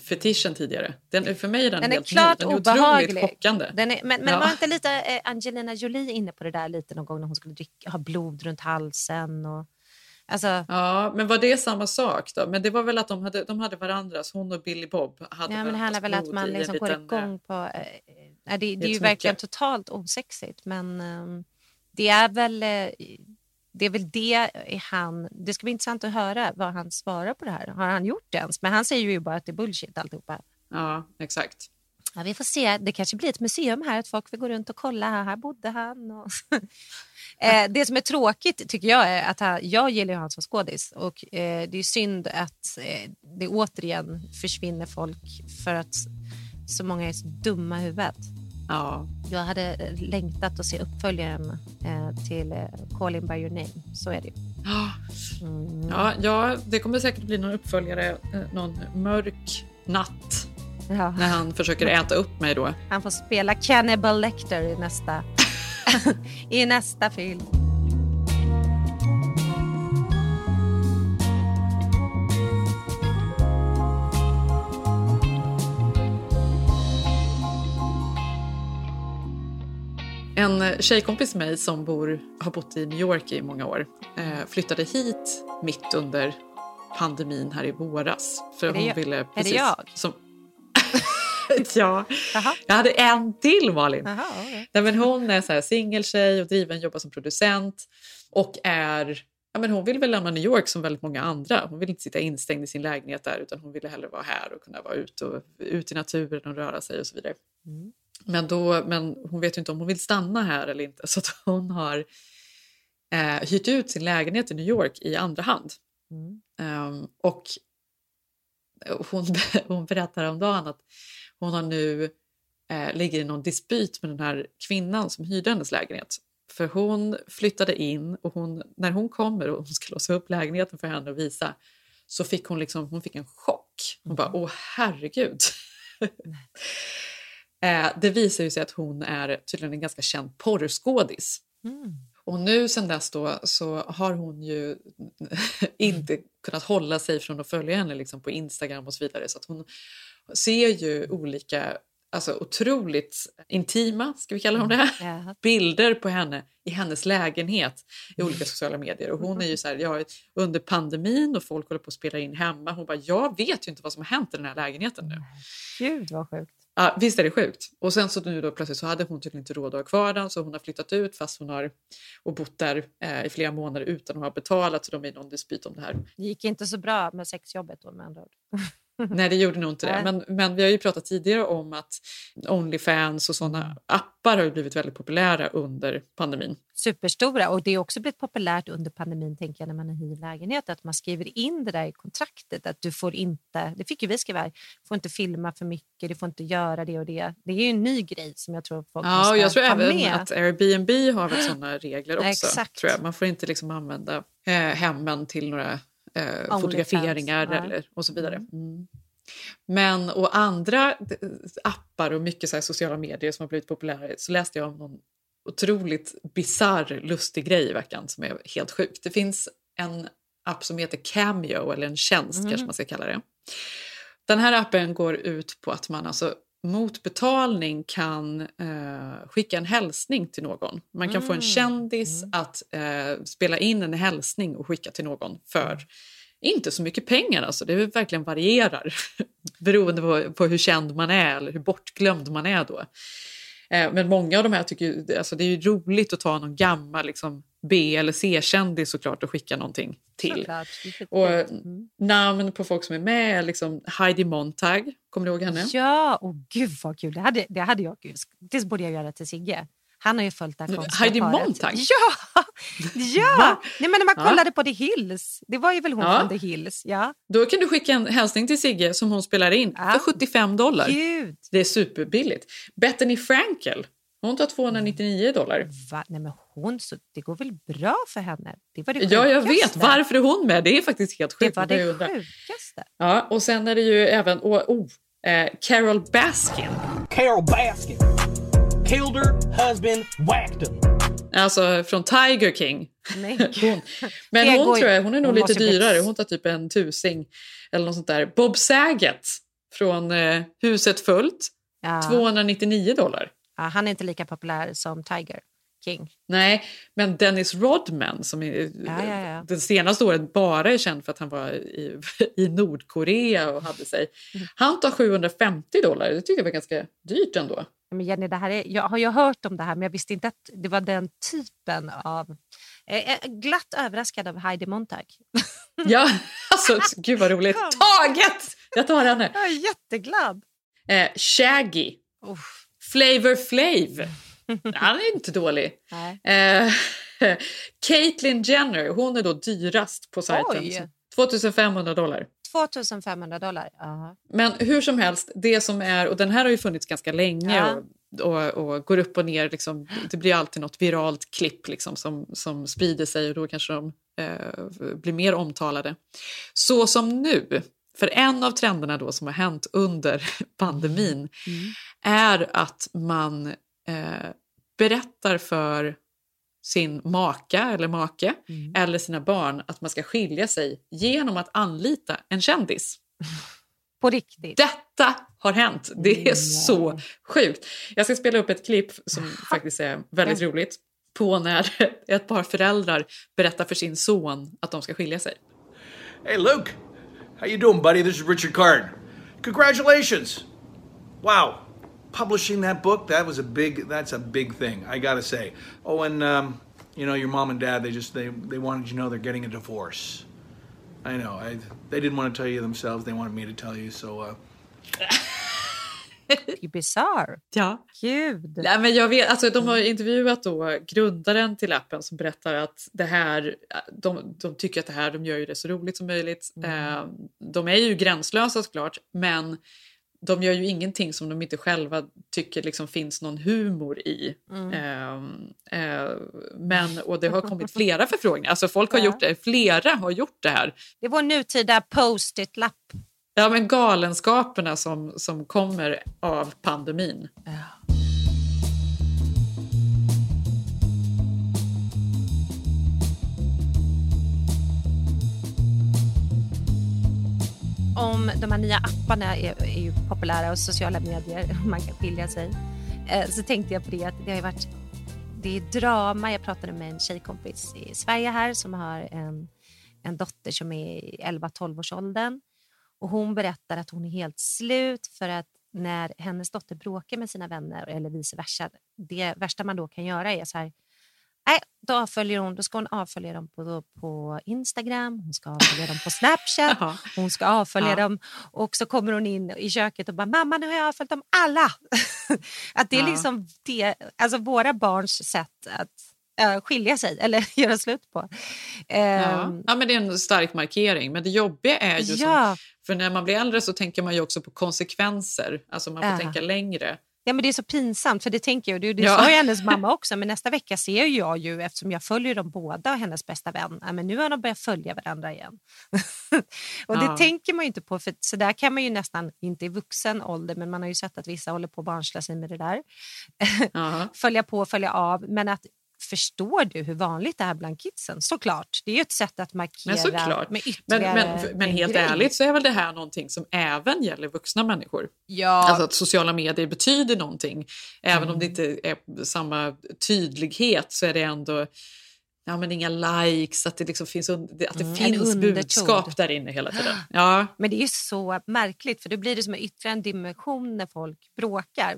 fetischen tidigare. Den, för mig är den, den är helt klart ny. Den är obehaglig. otroligt chockande. Den är, men men ja. var inte lite eh, Angelina Jolie inne på det där lite någon gång när hon skulle dricka, ha blod runt halsen? Och, alltså... Ja, men var det samma sak då? Men det var väl att de hade, de hade varandras, hon och Billy Bob hade Ja, men det handlar väl att man liksom går liten, igång på... Eh, det, det, är ju verkligen totalt osexigt, men eh, det är väl... Eh, det är väl det han... Det ska bli intressant att höra vad han svarar på det här. Har han gjort det ens? Men han säger ju bara att det är bullshit alltihopa. Ja, exakt. Ja, vi får se. Det kanske blir ett museum här, att folk vill gå runt och kolla. Här, här bodde han. Och *laughs* eh, det som är tråkigt tycker jag är att han, jag gillar honom som skådis och eh, det är synd att eh, det återigen försvinner folk för att så många är så dumma i huvudet. Ja. Jag hade längtat att se uppföljaren eh, till eh, Calling by your name. Så är det ju. *gasps* Mm. Ja, ja, det kommer säkert bli någon uppföljare eh, någon mörk natt. Ja. När han försöker äta upp mig då. Han får spela Cannibal Lecter i nästa, *laughs* i nästa film. En tjejkompis med mig som bor, har bott i New York i många år eh, flyttade hit mitt under pandemin här i våras. För är hon ville precis, är det jag? Som, ja, Aha. jag hade en till Malin. Aha, okay. Nej, men hon är så här singeltjej och driven, jobbar som producent och är Ja, men hon vill väl lämna New York som väldigt många andra. Hon vill inte sitta instängd i sin lägenhet där utan hon ville hellre vara här och kunna vara ute, och, ut i naturen och röra sig och så vidare. Mm. Men, då, men hon vet ju inte om hon vill stanna här eller inte så hon har eh, hyrt ut sin lägenhet i New York i andra hand. Mm. Um, och hon, *laughs* hon berättar om dagen att hon har nu eh, ligger i någon dispyt med den här kvinnan som hyrde hennes lägenhet. För hon flyttade in och hon, när hon kommer och hon ska låsa upp lägenheten för henne och visa så fick hon, liksom, hon fick en chock. Hon bara, åh herregud. *laughs* Eh, det visar ju sig att hon är tydligen en ganska känd porrskådis. Mm. Och nu sen dess då så har hon ju *laughs* inte kunnat hålla sig från att följa henne liksom på Instagram och så vidare. Så att hon ser ju olika alltså otroligt intima, ska vi kalla dem det, ja. bilder på henne i hennes lägenhet i olika sociala medier. Och hon är ju så här, ja, under pandemin och folk håller på att spela in hemma. Hon bara, jag vet ju inte vad som har hänt i den här lägenheten nu. Gud vad sjukt. Ja, visst är det sjukt. Och sen så nu då plötsligt så hade hon tydligen inte råd att ha kvar den så hon har flyttat ut fast hon har och bott där eh, i flera månader utan att ha betalat så de är i någon dispyt om det här. Det gick inte så bra med sexjobbet då med andra ord. *laughs* Nej, det gjorde nog inte det. Men, men vi har ju pratat tidigare om att Onlyfans och sådana appar har blivit väldigt populära under pandemin. Superstora och det är också blivit populärt under pandemin tänker jag när man hyr lägenhet att man skriver in det där i kontraktet att du får inte, det fick ju vi skriva, du får inte filma för mycket, du får inte göra det och det. Det är ju en ny grej som jag tror folk ja, måste jag tror ta även med. att Airbnb har väl sådana regler *gasps* också. Exakt. Tror jag. Man får inte liksom använda eh, hemmen till några eh, fotograferingar ja. eller, och så vidare. Mm. Men och andra appar och mycket så sociala medier som har blivit populära så läste jag om någon otroligt bizarr lustig grej i veckan som är helt sjuk. Det finns en app som heter Cameo eller en tjänst mm. kanske man ska kalla det. Den här appen går ut på att man alltså mot betalning kan eh, skicka en hälsning till någon. Man kan få en Mm. kändis att eh, spela in en hälsning och skicka till någon för inte så mycket pengar. Alltså. Det verkligen varierar *laughs* beroende på, på hur känd man är eller hur bortglömd man är då. Eh, men många av de här tycker ju, alltså det är ju roligt att ta någon gammal liksom, B eller C-kändis såklart och skicka någonting till. Och fint. namn på folk som är med är liksom Heidi Montag, kommer du ihåg henne? Ja, och gud vad kul. Det hade, det hade jag. Det borde jag göra till Sigge. Han har ju följt det här konstiga Heidi paret. Montag? *laughs* Ja! ja! Va? Nej, men när man Ja. kollade på The Hills. Det var ju väl hon Ja. från The Hills? Ja. Då kan du skicka en hälsning till Sigge som hon spelar in för 75 dollar. Gud. Det är superbilligt. Bethany Frankel, hon tar 299 dollar. Va? Nej, men hon, så, det går väl bra för henne? Det var det Ja, jag sjukaste. vet. Varför är hon med? Det är faktiskt helt Det sjukt. var Man börjar det sjukaste. Ja, och sen är det ju även oh, oh, eh, Carol Baskin. Carol Baskin killed her husband, whacked him. Alltså från Tiger King. *laughs* Men, hon, men Det hon går ju- tror jag, hon är nog hon lite dyrare. Hon tar typ en tusing eller något sånt där. Bob Saget från eh, Huset fullt. Ja. 299 dollar. Ja, han är inte lika populär som Tiger King. Nej, men Dennis Rodman som är, Ja, ja, ja. den senaste året bara är känd för att han var i, *laughs* i Nordkorea och hade sig. Mm. Han tar 750 dollar. Det tycker jag var ganska dyrt ändå. Men Jenny, det här är, jag har ju hört om det här men jag visste inte att det var den typen av... Jag är glatt överraskad av Heidi Montag. Ja, *laughs* alltså gud vad roligt. Taget! Jag tar henne. Jag är jätteglad. Eh, Shaggy. Flavor Flav. Han är inte dålig. Nej. Eh, *laughs* Caitlyn Jenner, hon är då dyrast på sajten. Oj. 2500 dollar. 2500 dollar. Ja. Men hur som helst, det som är, och den här har ju funnits ganska länge Ja. och, och, och går upp och ner. Liksom, det blir alltid något viralt klipp liksom, som, som sprider sig och då kanske de eh, blir mer omtalade. Så som nu, för en av trenderna då som har hänt under *laughs* pandemin är att man eh, berättar för sin maka eller make eller sina barn att man ska skilja sig genom att anlita en kändis. *laughs* På riktigt? Detta har hänt. Det är så sjukt. Jag ska spela upp ett klipp som *laughs* faktiskt är väldigt Ja. roligt på när *laughs* ett par föräldrar berättar för sin son att de ska skilja sig. Hey, Luke. How you doing, buddy? This is Richard Card. Congratulations. Wow. Publishing that book, that was a big, that's a big thing, I gotta say. Oh, and, um, you know, your mom and dad, they just, they, they wanted you to know they're getting a divorce. I know. I, they didn't want to tell you themselves. They wanted me to tell you, so, uh, *laughs* Det är bizarr. Ja. Gud. Nej, men jag vet, alltså, de har intervjuat då grundaren till appen som berättar att det här, de, de tycker att det här, de gör ju det så roligt som möjligt. Eh, de är ju gränslösa såklart, men de gör ju ingenting som de inte själva tycker liksom finns någon humor i. Mm. Eh, eh, men, och det har kommit *laughs* flera förfrågningar, alltså folk har Ja. gjort det, flera har gjort det här. Det är vår nutida post-it-lapp. Ja, men galenskaperna som, som kommer av pandemin. Om de här nya apparna är, är ju populära och sociala medier, *laughs* man kan skilja sig. Eh, så tänkte jag på det att det har ju varit det är drama. Jag pratade med en tjejkompis i Sverige här som har en, en dotter som är i 11-12 års åldern. Och hon berättar att hon är helt slut för att när hennes dotter bråkar med sina vänner eller vice versa, det värsta man då kan göra är så här Nej, då, avföljer hon, då ska hon avfölja dem på, på Instagram, hon ska avfölja dem på Snapchat, *laughs* hon ska avfölja Ja. dem och så kommer hon in i köket och bara “mamma, nu har jag avföljt dem alla”. *laughs* att det är Ja. liksom det, alltså våra barns sätt att eh, skilja sig eller *laughs* göra slut på. Ja. Ehm, ja, men det är en stark markering. Men det jobbiga är ju... Som, för när man blir äldre så tänker man ju också på konsekvenser. Alltså man får tänka längre. Ja, men det är så pinsamt, för det tänker jag, det, det Ja. sa ju hennes mamma också, men nästa vecka ser jag ju, eftersom jag följer dem båda och hennes bästa vän, men nu har de börjat följa varandra igen. *laughs* och det Ja. tänker man ju inte på, för så där kan man ju nästan, inte i vuxen ålder, men man har ju sett att vissa håller på att barnsla sig med det där. Ja. *laughs* följa på, följa av, men att förstår du hur vanligt det är bland kidsen? Såklart, det är ju ett sätt att markera Men såklart. med Men, ytterligare men, men en helt grej. ärligt så är väl det här någonting som även gäller vuxna människor. Ja. Alltså att sociala medier betyder någonting. Även om det Mm. inte är samma tydlighet så är det ändå ja, men inga likes, att det, liksom finns, att det Mm, finns budskap där inne hela tiden. *gasps* Ja. Men det är ju så märkligt för då blir det som en ytterligare en dimension när folk bråkar.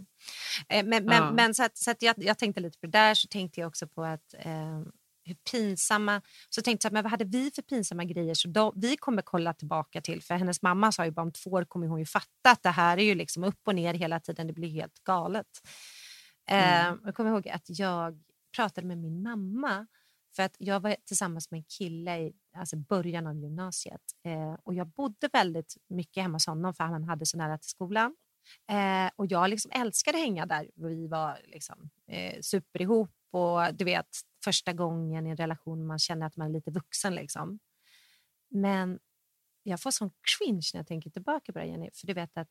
Eh, Men, men, Ja. men så att, så att jag, jag tänkte lite på det där så tänkte jag också på att eh, hur pinsamma, så tänkte jag men vad hade vi för pinsamma grejer så de, vi kommer kolla tillbaka till för hennes mamma sa ju bara om två år kommer hon ju fatta att det här är ju liksom upp och ner hela tiden, det blir helt galet. Eh, Mm. Jag kommer ihåg att jag pratade med min mamma för att jag var tillsammans med en kille i alltså början av gymnasiet eh, och jag bodde väldigt mycket hemma hos honom för han hade så nära till skolan. Eh, och jag liksom älskade att hänga där. Vi var liksom, eh, super ihop och du vet första gången i en relation man känner att man är lite vuxen. Liksom. Men jag får sån cringe när jag tänker tillbaka på det Jenny, för du vet att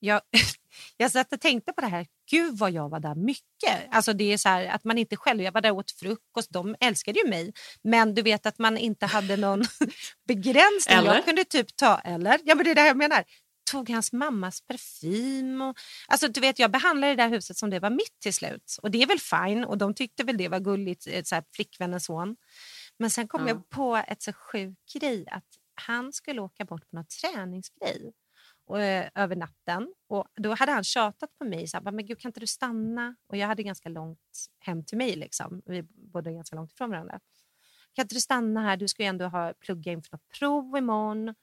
jag, *laughs* jag satt och tänkte på det här, gud vad jag var där mycket. Alltså det är så här, att man inte själv, jag var där och åt frukost, de älskade ju mig. Men du vet att man inte hade någon *laughs* begränsning. Eller? Jag kunde typ ta, eller? Ja men det är det jag menar. Tog hans mammas parfym. Och, alltså du vet jag behandlade det där huset som det var mitt till slut. Och det är väl fine och de tyckte väl det var gulligt, eh, så här, flickvännens son. Men sen kom Ja. jag på ett så sjuk grej att han skulle åka bort på någon träningsgrej och, eh, över natten. Och då hade han tjatat på mig. Så här, men gud, kan inte du stanna? Och jag hade ganska långt hem till mig. Liksom. Vi bodde ganska långt ifrån varandra. Kan inte du stanna här? Du ska ju ändå ha, plugga inför något prov imorgon.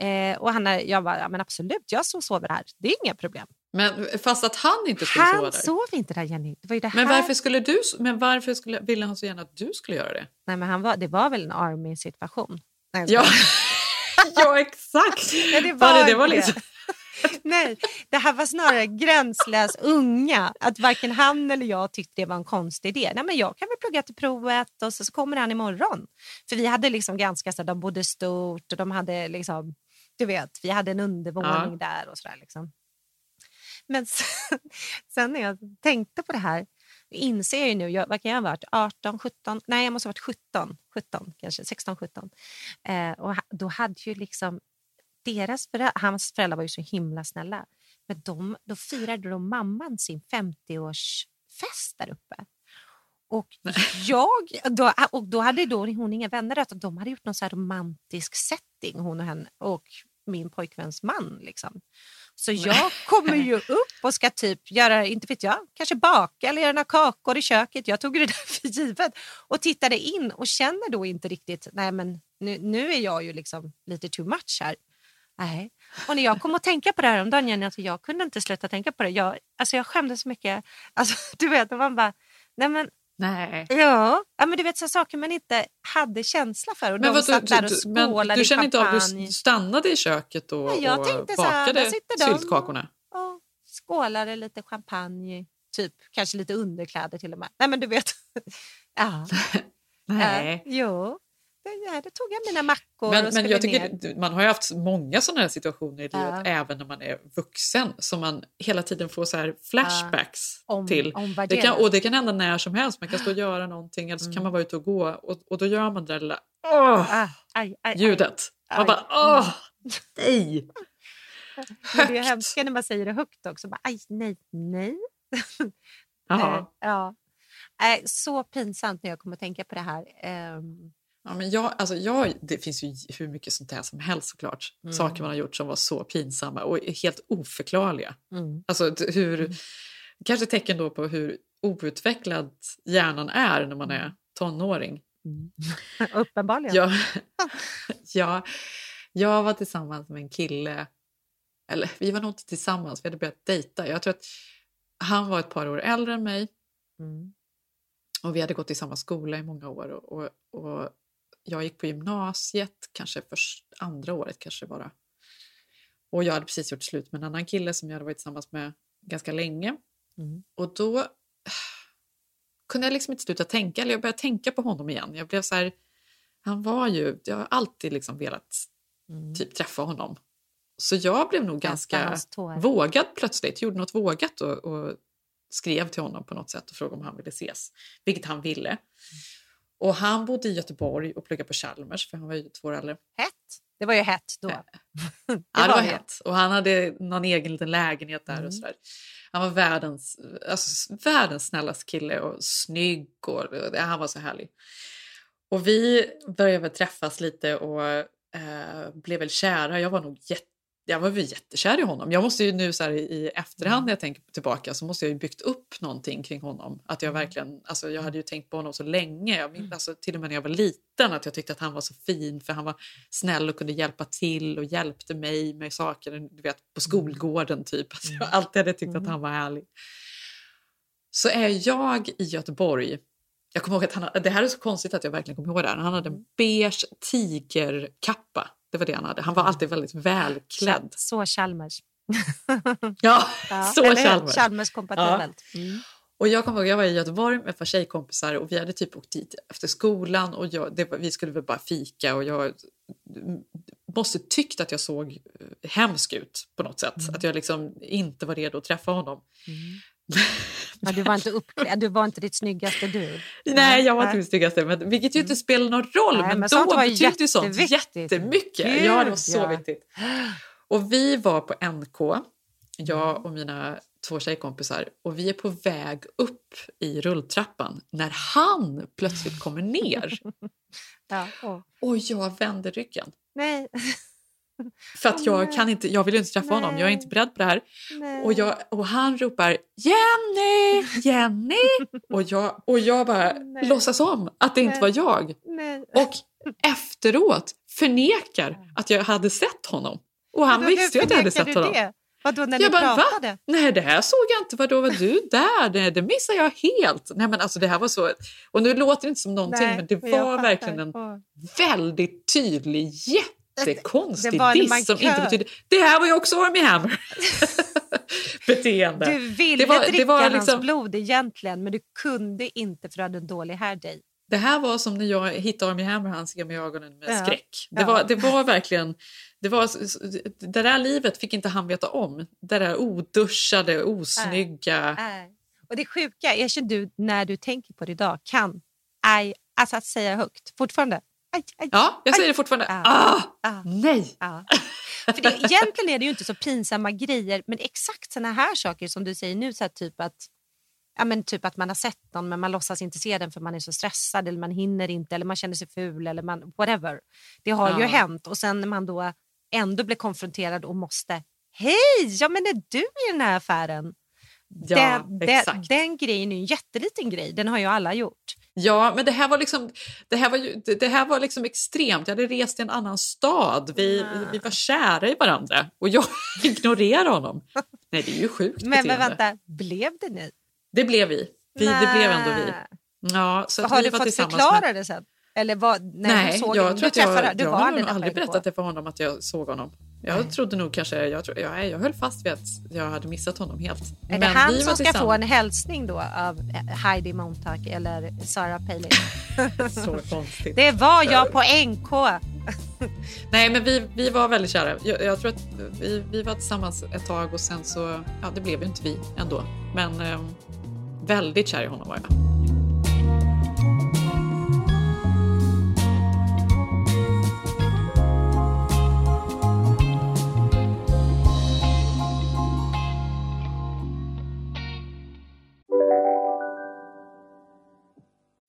Eh, och han, jag bara, ja, men absolut, jag så sover här. Det är inga problem. Men fast att han inte skulle sova Han där. sov inte där, Jenny. Det var ju det Men här. varför, skulle du, men varför skulle, ville han så gärna att du skulle göra det? Nej, men han var, det var väl en army-situation. Ja, *laughs* *laughs* ja exakt. Ja, det Var var, det- var liksom- *laughs* Nej, det här var snarare gränslös unga. Att varken han eller jag tyckte det var en konstig idé. Nej, men jag kan väl plugga till provet och så, så kommer han imorgon. För vi hade liksom ganska så de bodde stort och de hade liksom, du vet, vi hade en undervåning där och sådär liksom. Men sen, *laughs* sen när jag tänkte på det här inser jag ju nu, jag, vad kan jag ha varit, 18, 17, nej jag måste ha varit 17, 17 kanske, 16, 17. Eh, och då hade ju liksom deras föräldrar, hans föräldrar var ju så himla snälla, men de, då firade de mamman sin 50-årsfest där uppe. Och *laughs* jag, då, och då hade då hon inga vänner, utan de hade gjort någon så romantisk setting, hon och, henne, och min pojkväns man. Liksom. Så jag kommer ju upp och ska typ göra, inte vet jag, kanske baka eller göra några kakor i köket. Jag tog det där för givet och tittade in och känner då inte riktigt, nej men nu, nu är jag ju liksom lite too much här. Nej. Och när jag kom att tänka på det här om dagen, Jenny, alltså jag kunde inte sluta tänka på det. Jag, alltså jag skämdes så mycket. Alltså, *laughs* du vet, man bara, nej men Nej. Ja, ja men du vet så saker man inte hade känsla för. Och Men de vad, satt du, där och du, men skålade du känner inte av champagne. du stannade i köket och, jag och tänkte så här, bakade syltkakorna? Ja, skålade lite champagne, typ kanske lite underkläder till och med. Nej men du vet. *laughs* ja. *laughs* Nej. Äh, jo, ja, då tog jag mina mackor och Men, men skulle jag ner. tycker, man har ju haft många sådana här situationer i livet, Ja. även när man är vuxen, som man hela tiden får så här flashbacks Om- till. om det det kan, och det kan hända när som helst, man kan stå och göra någonting eller så Mm. kan man vara ute och gå och, och då gör man det där lilla Ah, aj, aj, ljudet. aj. Man bara åh, nej! *laughs* Men det är hemskt när man säger det högt också. Bara, aj, nej, nej. *laughs* Ja. Så pinsamt när jag kommer att tänka på det här. Ehm, Ja, men jag, alltså jag, det finns ju hur mycket sånt här som helst såklart. Mm. Saker man har gjort som var så pinsamma och helt oförklarliga. Mm. Alltså hur, kanske tecken då på hur outvecklad hjärnan är när man är tonåring. *laughs* Uppenbarligen. Jag, jag, *laughs* jag var tillsammans med en kille, eller vi var nog inte tillsammans, vi hade börjat dejta. Jag tror att han var ett par år äldre än mig Mm. och vi hade gått i samma skola i många år. Och, och, och jag gick på gymnasiet, kanske först, andra året kanske bara. Och jag hade precis gjort slut med en annan kille som jag hade varit tillsammans med ganska länge. Mm. Och då kunde jag liksom inte sluta tänka, eller jag började tänka på honom igen. Jag blev så här, han var ju, jag har alltid liksom velat typ träffa honom. Så jag blev nog ganska vågad plötsligt, gjorde något vågat och, och skrev till honom på något sätt och frågade om han ville ses, vilket han ville. Och han bodde i Göteborg och pluggade på Chalmers för han var ju två år äldre. Hett. Det var ju hett då. *laughs* Det ja, det var hett. Och han hade någon egen liten lägenhet där. Mm. och sådär. Han var världens, alltså, världens snällaste kille och snygg och han var så härlig. Och vi började väl träffas lite och eh, blev väl kära. Jag var nog jätte jag var väl jättekär i honom. Jag måste ju nu så här, i efterhand när jag tänker tillbaka så måste jag ju byggt upp någonting kring honom. Att jag verkligen, alltså jag hade ju tänkt på honom så länge. Jag minns, alltså, till och med när jag var liten att jag tyckte att han var så fin för han var snäll och kunde hjälpa till och hjälpte mig med saker du vet, på skolgården typ. Alltså, jag alltid hade tyckt att han var härlig. Så är jag i Göteborg jag kommer ihåg att han, det här är så konstigt att jag verkligen kommer ihåg det här. Han hade en beige tigerkappa. Det var det han hade. Han var alltid väldigt välklädd. Så Chalmers. *laughs* Ja, så eller Chalmers. Chalmers kompatibelt. Ja. Mm. Och jag kommer ihåg, jag var i Göteborg med ett par tjejkompisar och vi hade typ åkt dit efter skolan och jag, det vi skulle väl bara fika och jag måste tyckt att jag såg hemsk ut på något sätt. Att jag liksom inte var redo att träffa honom. Ja, du var inte uppklädd, du var inte ditt snyggaste du. Nej, jag var inte min snyggaste, men, vilket ju inte spelar någon roll. Nej, men, men då betydde ju sånt jättemycket. Gud, ja, det var så ja. viktigt. Och vi var på NK, jag och mina två tjejkompisar, och vi är på väg upp i rulltrappan när han plötsligt kommer ner. *laughs* Ja, åh. Och jag vänder ryggen. Nej. För att jag, kan inte, jag vill inte träffa honom, jag är inte beredd på det här. Nej. Och, jag, och han ropar Jenny, Jenny! *laughs* och, jag, och jag bara låtsas om att det inte var jag. Nej. Och efteråt förnekar att jag hade sett honom. Och han visste ju att jag hade sett honom. Det? Vadå, när Jag ni bara, pratade? Va? Nej, det här såg jag inte. Vadå, var du *laughs* där? Det, det missade jag helt. Nej, men alltså det här var så... Och nu låter det inte som någonting, Nej, men det var verkligen en väldigt tydlig, jättekonstig Det var en diss som inte betyder... Det här var ju också Army Hammer! *laughs* Beteende. Du ville det var, dricka det var hans liksom, blod egentligen, men du kunde inte för du hade en dålig day. Det här var som när jag hittade Army Hammer och han ser mig i ögonen med Ja. skräck. Det, Ja. var, det var verkligen... Det, var, det där livet fick inte han veta om. Det där oduschade, osnygga... Nej. Och det sjuka, erkänn du när du tänker på det idag, kan aj, alltså att säga högt fortfarande. Aj, aj, Ja, jag säger aj. det fortfarande. Ah, Ja. nej! Ja. För det, egentligen är det ju inte så pinsamma grejer, men exakt såna här saker som du säger nu, så typ att Ja, men typ att man har sett någon men man låtsas inte se den för man är så stressad eller man hinner inte eller man känner sig ful eller man, whatever. Det har ju Ja. hänt och sen när man då ändå blir konfronterad och måste Hej, ja men är du i den här affären? Ja, den, den, exakt. den grejen är en jätteliten grej, den har ju alla gjort. Ja, men det här var liksom, det här var ju, det här var liksom extremt. Jag hade rest till en annan stad. Vi, vi var kära i varandra och jag *laughs* ignorerade honom. Nej, det är ju sjukt Men, men vänta, blev det ni? Det blev vi. vi det blev ändå vi. Ja, så har vi du fått förklara med... det sen? Eller vad, när Nej, du såg jag honom? tror att jag, du jag var har aldrig nog aldrig på berättat det för honom att jag såg honom. Jag trodde nog kanske, jag, tror, jag, jag höll fast vid att jag hade missat honom helt. Är det Men han vi var som ska få en hälsning då av eh, Heidi Montag eller Sarah Palin? *laughs* Så konstigt. Det var jag på NK. Nej, men vi, vi var väldigt kära. Jag, jag tror att vi, vi var tillsammans ett tag och sen så, ja det blev ju inte vi ändå. Men eh, väldigt kär i honom var jag.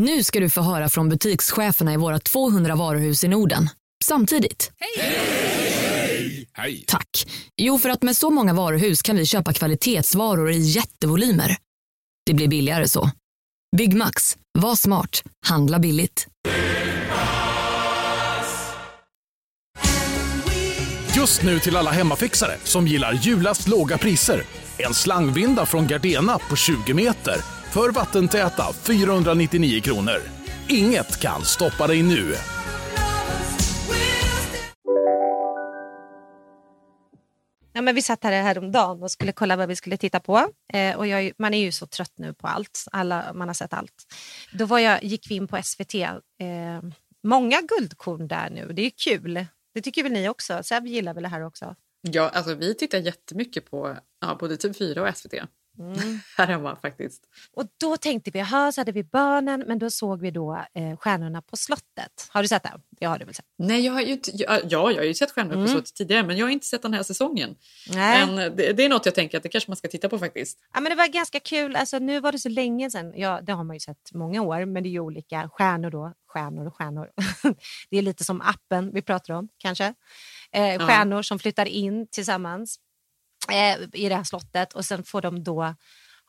Nu ska du få höra från butikscheferna i våra 200 varuhus i Norden. Samtidigt. Hej! Tack. Jo, för att med så många varuhus kan vi köpa kvalitetsvaror i jättevolymer. Det blir billigare så. Byggmax. Var smart. Handla billigt. Just nu till alla hemmafixare som gillar julast låga priser. En slangvinda från Gardena på 20 meter för vattentäta 499 kronor. Inget kan stoppa dig nu. Ja, men vi satt här häromdagen och skulle kolla vad vi skulle titta på. Eh, och jag, man är ju så trött nu på allt. Alla, man har sett allt. Då var jag, gick vi in på SVT. Eh, många guldkorn där nu. Det är kul. Det tycker väl ni också? Seb gillar väl det här också? Ja, alltså vi tittar jättemycket på ja, både TV4 och SVT. Mm. *laughs* här hemma faktiskt. Och då tänkte vi, aha, så hade vi barnen, men då såg vi då eh, Stjärnorna på slottet. Har du sett det? Det har du väl sett? Nej, jag har ju, inte- ja, ja, jag har ju sett Stjärnorna Mm. på slottet tidigare men jag har inte sett den här säsongen. Nej. Men det, det är något jag tänker att det kanske man ska titta på faktiskt. Ja, men det var ganska kul. Alltså, nu var det så länge sedan. Ja, det har man ju sett många år, men det är ju olika stjärnor då. Stjärnor och stjärnor. *laughs* det är lite som appen vi pratar om, kanske. Eh, stjärnor som flyttar in tillsammans i det här slottet och sen får de då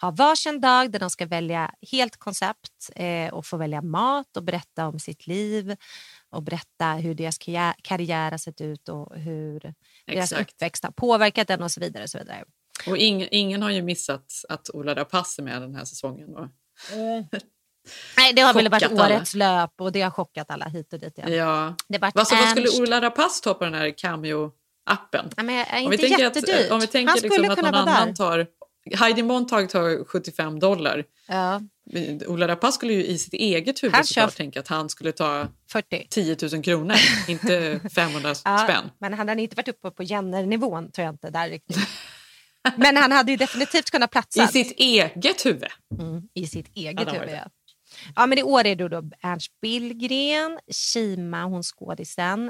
ha varsin dag där de ska välja helt koncept eh, och få välja mat och berätta om sitt liv och berätta hur deras karriär, har sett ut och hur deras Exakt. uppväxt har påverkat den och så vidare. Och så vidare. Och ing, ingen har ju missat att Ola Rapace är med den här säsongen. Och, *laughs* Nej, det har väl varit Chockat alla. årets löp och det har chockat alla hit och dit. Ja. ja. Det Alltså, vad skulle. Ola Rapace ta på den här Cameo-appen? Ja, men Om vi tänker att, om vi tänker Han liksom att någon annan där. tar... Heidi Montag tar 75 dollar. Ja. Ola Rapace skulle ju i sitt eget huvud såklart tänka att han skulle ta 40. 10 000 kronor, inte *laughs* 500 Ja, spänn. Men han hade inte varit uppe på Jenner-nivån, tror jag inte. Där riktigt. Men han hade ju definitivt kunnat platsa. I sitt eget huvud. Mm, I sitt eget huvud, ja. Ja, men i år är det då Ernst Billgren, Kima, hon skådisen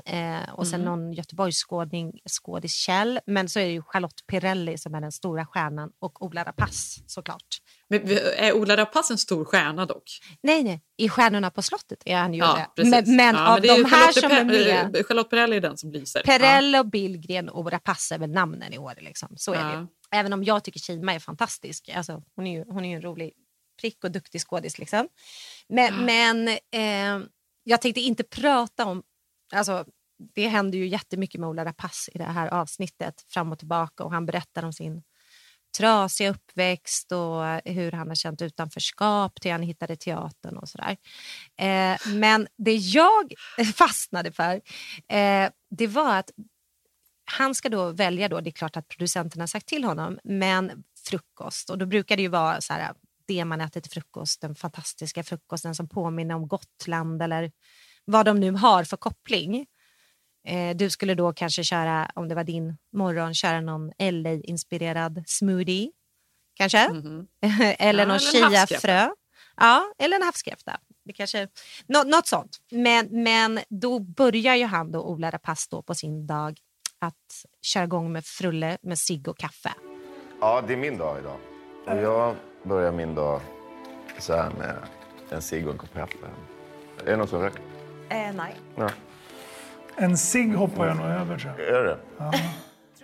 och och sen Mhm. någon Göteborgsskådning, skådis Kjell. Men så är det ju Charlotte Pirelli som är den stora stjärnan och Ola Rapace såklart. Men är Ola Rapace en stor stjärna dock? Nej, nej, i Stjärnorna på slottet är han ju Ja, det. Men, men Ja, av det är de här Charlotte som är med, eh, Charlotte Perrelli är den som lyser. Perrelli och Billgren och Rapace är väl namnen i år. Liksom. Så är det Ja. ju. Även om jag tycker Kima är fantastisk. Alltså, hon, är ju, hon är ju en rolig prick och duktig skådis. Liksom. Men, men eh, jag tänkte inte prata om... Alltså, det händer ju jättemycket med Ola Rapace i det här avsnittet. Fram och tillbaka. Och han berättar om sin trasiga uppväxt och hur han har känt utanförskap till han hittade teatern och sådär. Eh, men det jag *laughs* fastnade för eh, det var att han ska då välja, då, det är klart att producenterna har sagt till honom, men frukost. Och då brukar det ju vara så här, det man äter till frukost, den fantastiska frukosten som påminner om Gotland eller vad de nu har för koppling. Eh, du skulle då kanske köra, om det var din morgon, köra någon LA-inspirerad smoothie. Kanske? *laughs* eller. Ja, någon eller en havskräfta. chiafrö. Ja, eller en havskräfta. Det kanske, nå, något sånt. Men, men då börjar ju han, då, Ola Rapace, då, på sin dag att köra igång med frulle med cigg och kaffe. Ja, det är min dag idag. Och jag börjar min dag så här med en cigg och en kopp kaffe. Är det någon som röker? Eh, nej. Ja. En cigg hoppar jag nog över tror jag. Är det?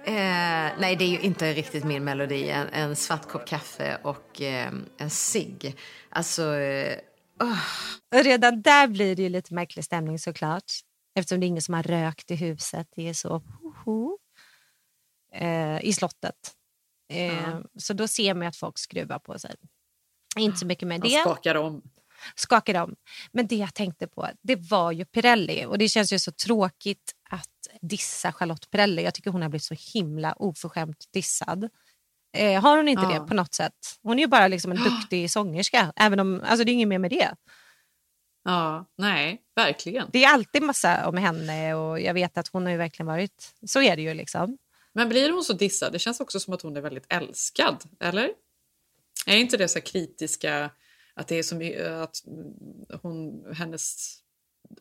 Eh, nej, det är ju inte riktigt min melodi. En, en svart kopp kaffe och eh, en cigg. Alltså... Eh, Och redan där blir det ju lite märklig stämning såklart. Eftersom det är ingen som har rökt i huset. Det är så ho, ho, eh, i slottet. Eh, Ja. Så då ser man att folk skruvar på sig. Inte så mycket med Han det. skakar om. skakade om. Men det jag tänkte på, det var ju Pirelli. Och det känns ju så tråkigt att dissa Charlotte Pirelli. Jag tycker hon har blivit så himla oförskämt dissad. Eh, har hon inte Ja. det på något sätt? Hon är ju bara liksom en duktig sångerska. Även om, alltså det är inget mer med det. Ja, nej, verkligen. Det är alltid massa om henne och jag vet att hon har verkligen varit... Så är det ju liksom. Men blir hon så dissad? Det känns också som att hon är väldigt älskad, eller? Är inte det så kritiska, att det är mycket, att hon, hennes,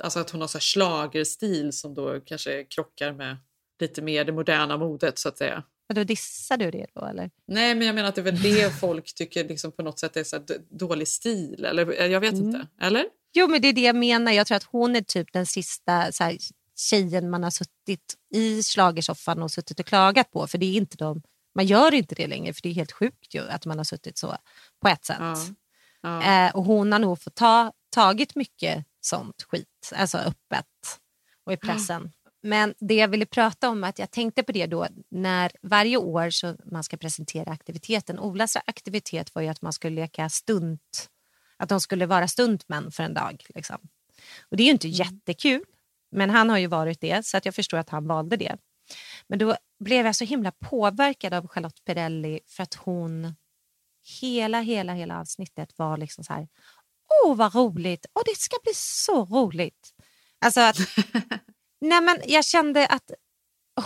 alltså att hon har så här schlagerstil som då kanske krockar med lite mer det moderna modet så att säga. Och då dissar du det då eller? Nej, men jag menar att det är väl det *laughs* folk tycker liksom på något sätt är så dålig stil, eller jag vet inte, eller? Jo, men det är det jag menar. Jag tror att hon är typ den sista så här, tjejen man har suttit i schlagersoffan och suttit och klagat på. För det är inte de, man gör inte det längre, för det är helt sjukt ju att man har suttit så på ett sätt. Ja. Eh, och hon har nog fått ta, tagit mycket sånt skit, alltså öppet och i pressen. Men det jag ville prata om, att jag tänkte på det då när varje år så man ska presentera aktiviteten. Olas aktivitet var ju att man skulle leka stunt, att de skulle vara stuntmän för en dag. Liksom. Och det är ju inte jättekul, men han har ju varit det så att jag förstår att han valde det. Men då blev jag så himla påverkad av Charlotte Perrelli för att hon hela, hela, hela avsnittet var liksom så här, åh vad roligt, och det ska bli så roligt. Alltså att, *laughs* nej men jag kände att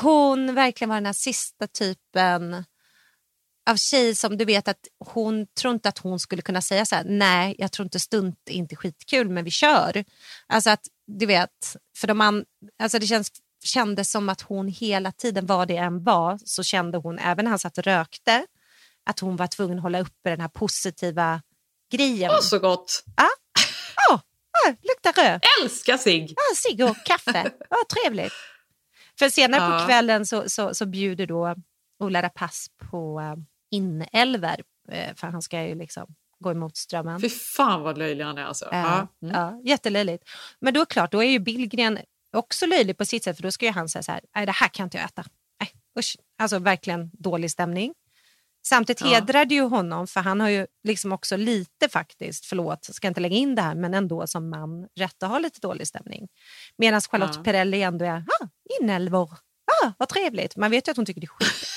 hon verkligen var den här sista typen av tjej som du vet att hon tror inte att hon skulle kunna säga så här, nej jag tror inte stunt är inte skitkul men vi kör. Alltså att du vet, för de an, alltså det känns, kändes som att hon hela tiden, vad det än var, så kände hon, även när han satt och rökte, att hon var tvungen att hålla uppe den här positiva grejen. Åh, så gott! Ja, oh, oh, luktar rök. Älskar cigg! Ja, cigg och kaffe. Ja, trevligt. För senare Ja. på kvällen så, så, så bjuder då Ola Rapace på uh, inälver, eh, för han ska ju liksom gå emot strömmen. Fy fan vad löjlig han är alltså. Ja, Ja. Mm. ja, jättelöjligt. Men då är klart, då är ju Billgren också löjlig på sitt sätt för då ska ju han säga så här, nej det här kan inte jag äta. Nej, usch. Alltså verkligen dålig stämning. Samtidigt Ja. hedrar det ju honom för han har ju liksom också lite faktiskt, förlåt, ska inte lägga in det här, men ändå som man rätt att ha lite dålig stämning. Medan Charlotte Ja. Perrelli ändå är, ah, inälvor, ah, vad trevligt. Man vet ju att hon tycker det är skitäckligt.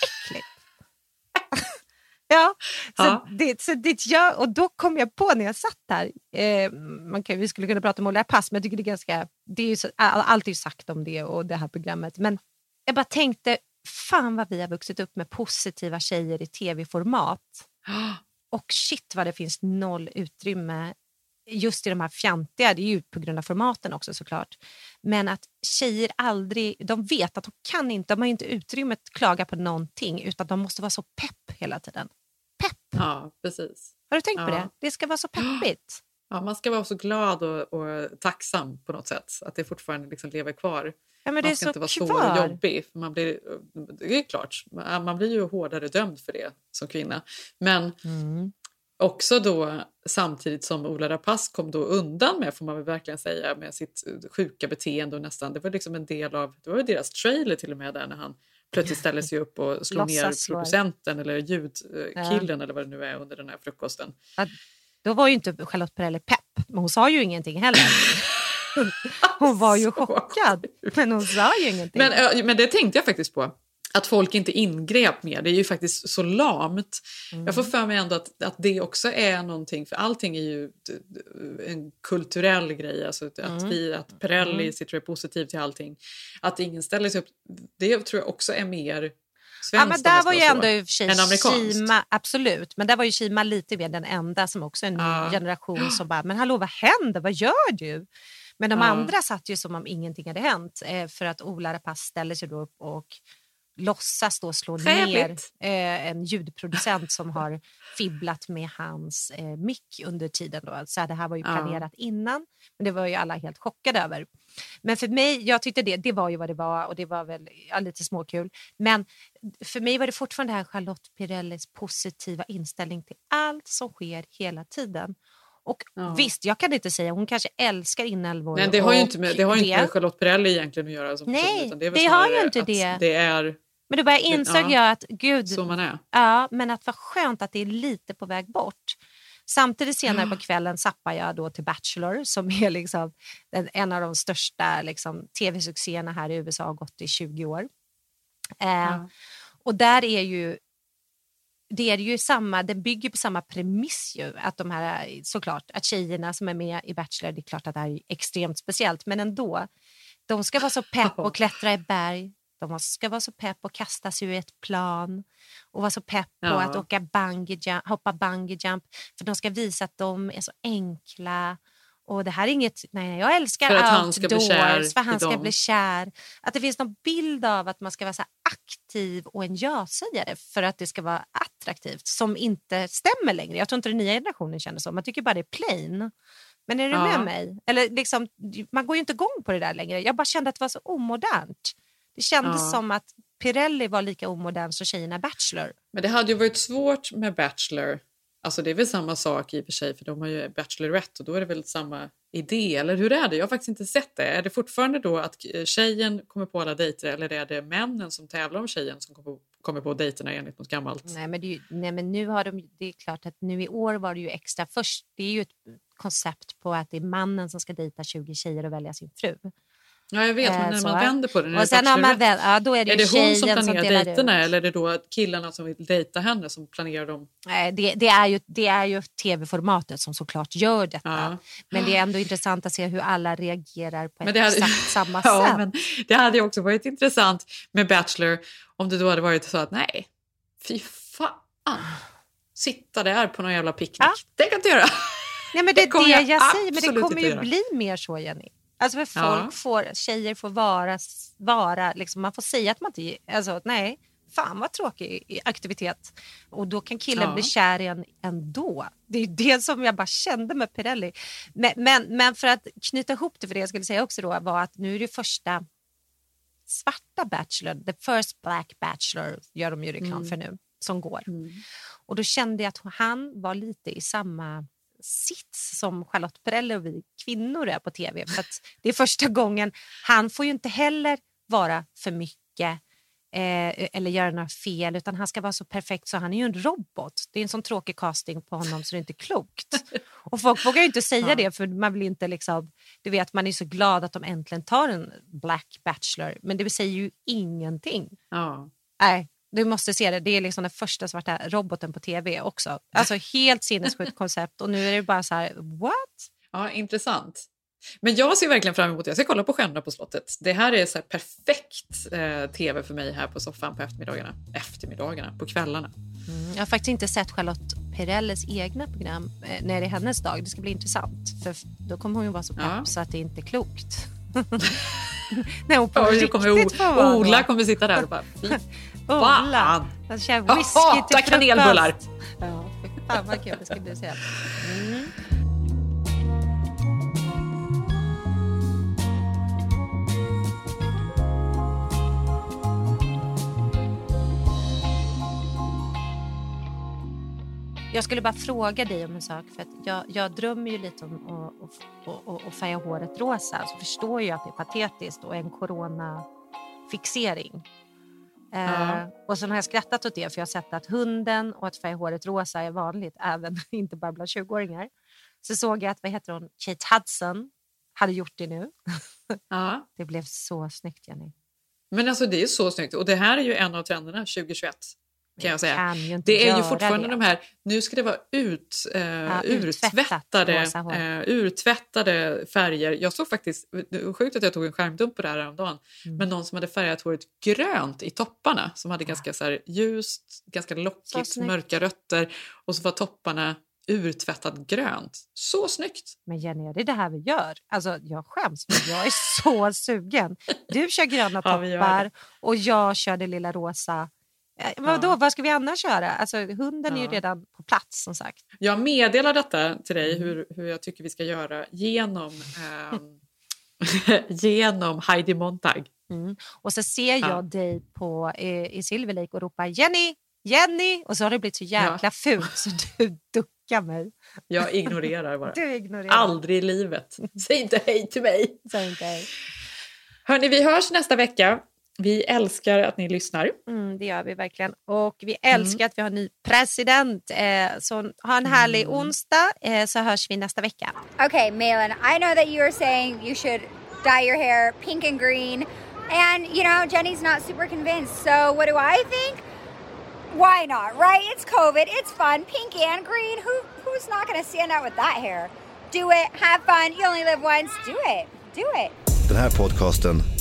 Ja, så, Ja. Det, så det gör, och då kom jag på när jag satt där, eh, man kan, vi skulle kunna prata om Ola Pass, men jag tycker det är ganska, det är ju så, all- allt är ju sagt om det och det här programmet, men jag bara tänkte, fan vad vi har vuxit upp med positiva tjejer i tv-format. *gasps* Och shit vad det finns noll utrymme just i de här fjantiga, det är ju på grund av formaten också såklart. Men att tjejer aldrig, de vet att de kan inte, de har inte utrymme att klaga på någonting utan de måste vara så pepp hela tiden. Ja, precis. Har du tänkt på Ja. det? Det ska vara så peppigt. *gasps* Ja, man ska vara så glad och, och tacksam på något sätt. Att det fortfarande liksom lever kvar. Ja, men det man är ska så inte vara kvar. så jobbig. Man blir, det är klart, man blir ju hårdare dömd för det som kvinna. Men Mm. också då samtidigt som Ola Rapace kom då undan med, får man väl verkligen säga, med sitt sjuka beteende och nästan, det var liksom en del av, det var deras trailer till och med där när han plötsligt ställer sig upp och slår ner producenten eller ljudkillen eller vad det nu är under den här frukosten. Ja, då var ju inte Charlotte Perrelli pepp, men hon sa ju ingenting heller. *laughs* Hon var ju chockad, men hon sa ju ingenting. Men, men det tänkte jag faktiskt på. Att folk inte ingrep mer, det är ju faktiskt så lamt. Mm. Jag får för mig ändå att, att det också är någonting, för allting är ju en kulturell grej. Alltså att, Mm. vi, att Perrelli Mm. sitter och är positiv till allting. Att ingen ställer sig upp, det tror jag också är mer svenskt. Ja, men där var ju ändå i och för sig. Kima, absolut, men där var ju Kima lite mer den enda som också är en ny Ja. generation som *gasps* bara, men hallå vad händer, vad gör du? Men de Ja. andra satt ju som om ingenting hade hänt eh, för att Ola Rapace ställer sig då upp och låtsas då slå ner eh, en ljudproducent som har *laughs* fibblat med hans eh, mick under tiden. Då. Så det här var ju Ja. planerat innan, men det var ju alla helt chockade över. Men för mig, jag tyckte det, det var ju vad det var och det var väl ja, lite småkul. Men för mig var det fortfarande här Charlotte Pirellis positiva inställning till allt som sker hela tiden. Och Ja. visst, jag kan inte säga, hon kanske älskar inälvor. Men det har ju inte med, det har ju inte med Charlotte Perrelli egentligen att göra. Som Nej, person, det, det har ju inte det. Det är Men då bara insåg Ja. jag att gud, så man är. ja, men att vad skönt att det är lite på väg bort. Samtidigt senare på kvällen zappar jag då till Bachelor som är liksom en av de största liksom, tv-succéerna här i USA, har gått i 20 år. Eh, Och där är ju det är ju samma, den bygger på samma premiss ju, att de här, såklart, att tjejerna som är med i Bachelor, det är klart att det här är extremt speciellt, men ändå, de ska vara så pepp och klättra i berg, de ska vara så pepp och kasta sig ur ett plan och vara så pepp på Ja. att åka bungee jump, hoppa bungee jump, för de ska visa att de är så enkla och det här är inget, nej jag älskar För att han ska kär för han ska bli kär. Att det finns någon bild av att man ska vara så aktiv och en ja-sägare för att det ska vara attraktivt som inte stämmer längre. Jag tror inte den nya generationen känner så. Man tycker bara det är plain. Men är du Ja. med mig? Eller liksom, man går ju inte igång på det där längre. Jag bara kände att det var så omodernt. Det kändes Ja. som att Pirelli var lika omodern som tjejerna Bachelor. Men det hade ju varit svårt med Bachelor Alltså det är väl samma sak i och för sig för de har ju Bachelorette och då är det väl samma idé eller hur är det? Jag har faktiskt inte sett det. Är det fortfarande då att tjejen kommer på alla dejter eller är det männen som tävlar om tjejen som kommer på, kommer på dejterna enligt något gammalt? Nej men, ju, nej, men nu har de, det är klart att nu i år var det ju extra först. Det är ju ett koncept på att det är mannen som ska dejta 20 tjejer och välja sin fru. Ja, jag vet, men Eh, när så. man vänder på det, Och är sen har man väl- ja, då är det ju det hon som som planerar delar dejterna ut. eller är det då killarna som vill dejta henne som planerar dem? Nej, det, det, är ju, det är ju tv-formatet som såklart gör detta. Ja. Men det är ändå intressant att se hur alla reagerar på hade- exakt *laughs* samma Ja, sätt. men det hade ju också varit intressant med Bachelor om det då hade varit så att nej, fy fan. Sitta där på någon jävla picknick. Det kan inte göra. Nej, men det är Det kommer det jag jag, säger, men det kommer ju bli mer så, Jenny. Alltså för Ja. folk får, tjejer får vara, vara liksom, man får säga att man inte, alltså nej, fan vad tråkig i- aktivitet. Och då kan killen Ja. bli kär i en ändå. Det är det som jag bara kände med Pirelli. Men, men, men för att knyta ihop det, för det jag skulle säga också då var att nu är det första svarta Bachelor, the first black Bachelor gör de ju reklam Mm. för nu, som går. Och då kände jag att han var lite i samma sits som Charlotte Perrelli och vi kvinnor är på tv. För att det är första gången, han får ju inte heller vara för mycket eh, eller göra några fel utan han ska vara så perfekt så han är ju en robot. Det är en sån tråkig casting på honom så det är inte klokt. *laughs* Och folk vågar ju inte säga Ja. det för man vill inte liksom, du vet man är så glad att de äntligen tar en black bachelor men det säger ju ingenting. Ja. Nej, du måste se det. Det är liksom den första svarta roboten på tv också. Alltså helt sinnessjukt koncept och nu är det bara så här, what? Ja, intressant. Men jag ser verkligen fram emot det. Jag ska kolla på Stjärnorna på slottet. Det här är så här perfekt eh, tv för mig här på soffan på eftermiddagarna. Eftermiddagarna, på kvällarna. Mm, jag har faktiskt inte sett Charlotte Perrelles egna program eh, när det är hennes dag. Det ska bli intressant för då kommer hon ju vara så pepp Ja. så att det inte är klokt. *laughs* *laughs* Nej, hon på Oj, riktigt kommer Ola kommer sitta där och bara *laughs* fan. han kör Jag whisky till hatar frukost. kanelbullar. Ja, fan vad kul det ska bli se. Mm. Jag skulle bara fråga dig om en sak. För att jag, jag drömmer ju lite om att- färga håret rosa. Så förstår jag att det är patetiskt och en coronafixering. Eh, Ja. och sen har jag skrattat åt det för jag har sett att hunden och att färga håret rosa är vanligt *laughs* även inte bara bland 20-åringar. Så såg jag att vad heter hon? Kate Hudson hade gjort det nu. *laughs* Ja. Det blev så snyggt Jenny. Men alltså det är så snyggt och det här är ju en av trenderna 2021. Kan jag säga. kan det är ju fortfarande det. de här, nu ska det vara ut, eh, Ja, urtvättade, eh, urtvättade färger. Jag såg faktiskt, det sjukt att jag tog en skärmdump på det här häromdagen, Mm. men någon som hade färgat håret grönt i topparna som hade ganska så här ljust, ganska lockigt, mörka rötter och så var topparna urtvättat grönt. Så snyggt! Men Jenny, det är det här vi gör. Alltså, jag skäms, men jag är så sugen. Du kör gröna *laughs* Ja, toppar det. och jag kör det lilla rosa. Eh, Vadå, vad ska vi annars köra? Alltså, hunden är ju Ja. redan på plats som sagt. Jag meddelar detta till dig Mm. hur, hur jag tycker vi ska göra genom, ehm, *laughs* genom Heidi Montag. Mm. Och så ser jag Ja. dig på, eh, i Silver Lake och ropar Jenny, Jenny! Och så har det blivit så jäkla Ja. fult så du *laughs* duckar mig. Jag ignorerar bara. Du ignorerar. Aldrig i livet. Säg inte hej till mig. Säg inte hej. Hörni, vi hörs nästa vecka. Vi älskar att ni lyssnar. Mm, det gör vi verkligen. Och vi älskar att vi har en ny president. Eh, så ha en härlig onsdag eh, så hörs vi nästa vecka. Okay, Malin, I know that you were saying you should dye your hair pink and green. And, you know, Jenny's not super convinced. So, what do I think? Why not, right? It's COVID, it's fun, pink and green. Who Who's not going to stand out with that hair? Do it, have fun, you only live once. Do it, do it. Den här podcasten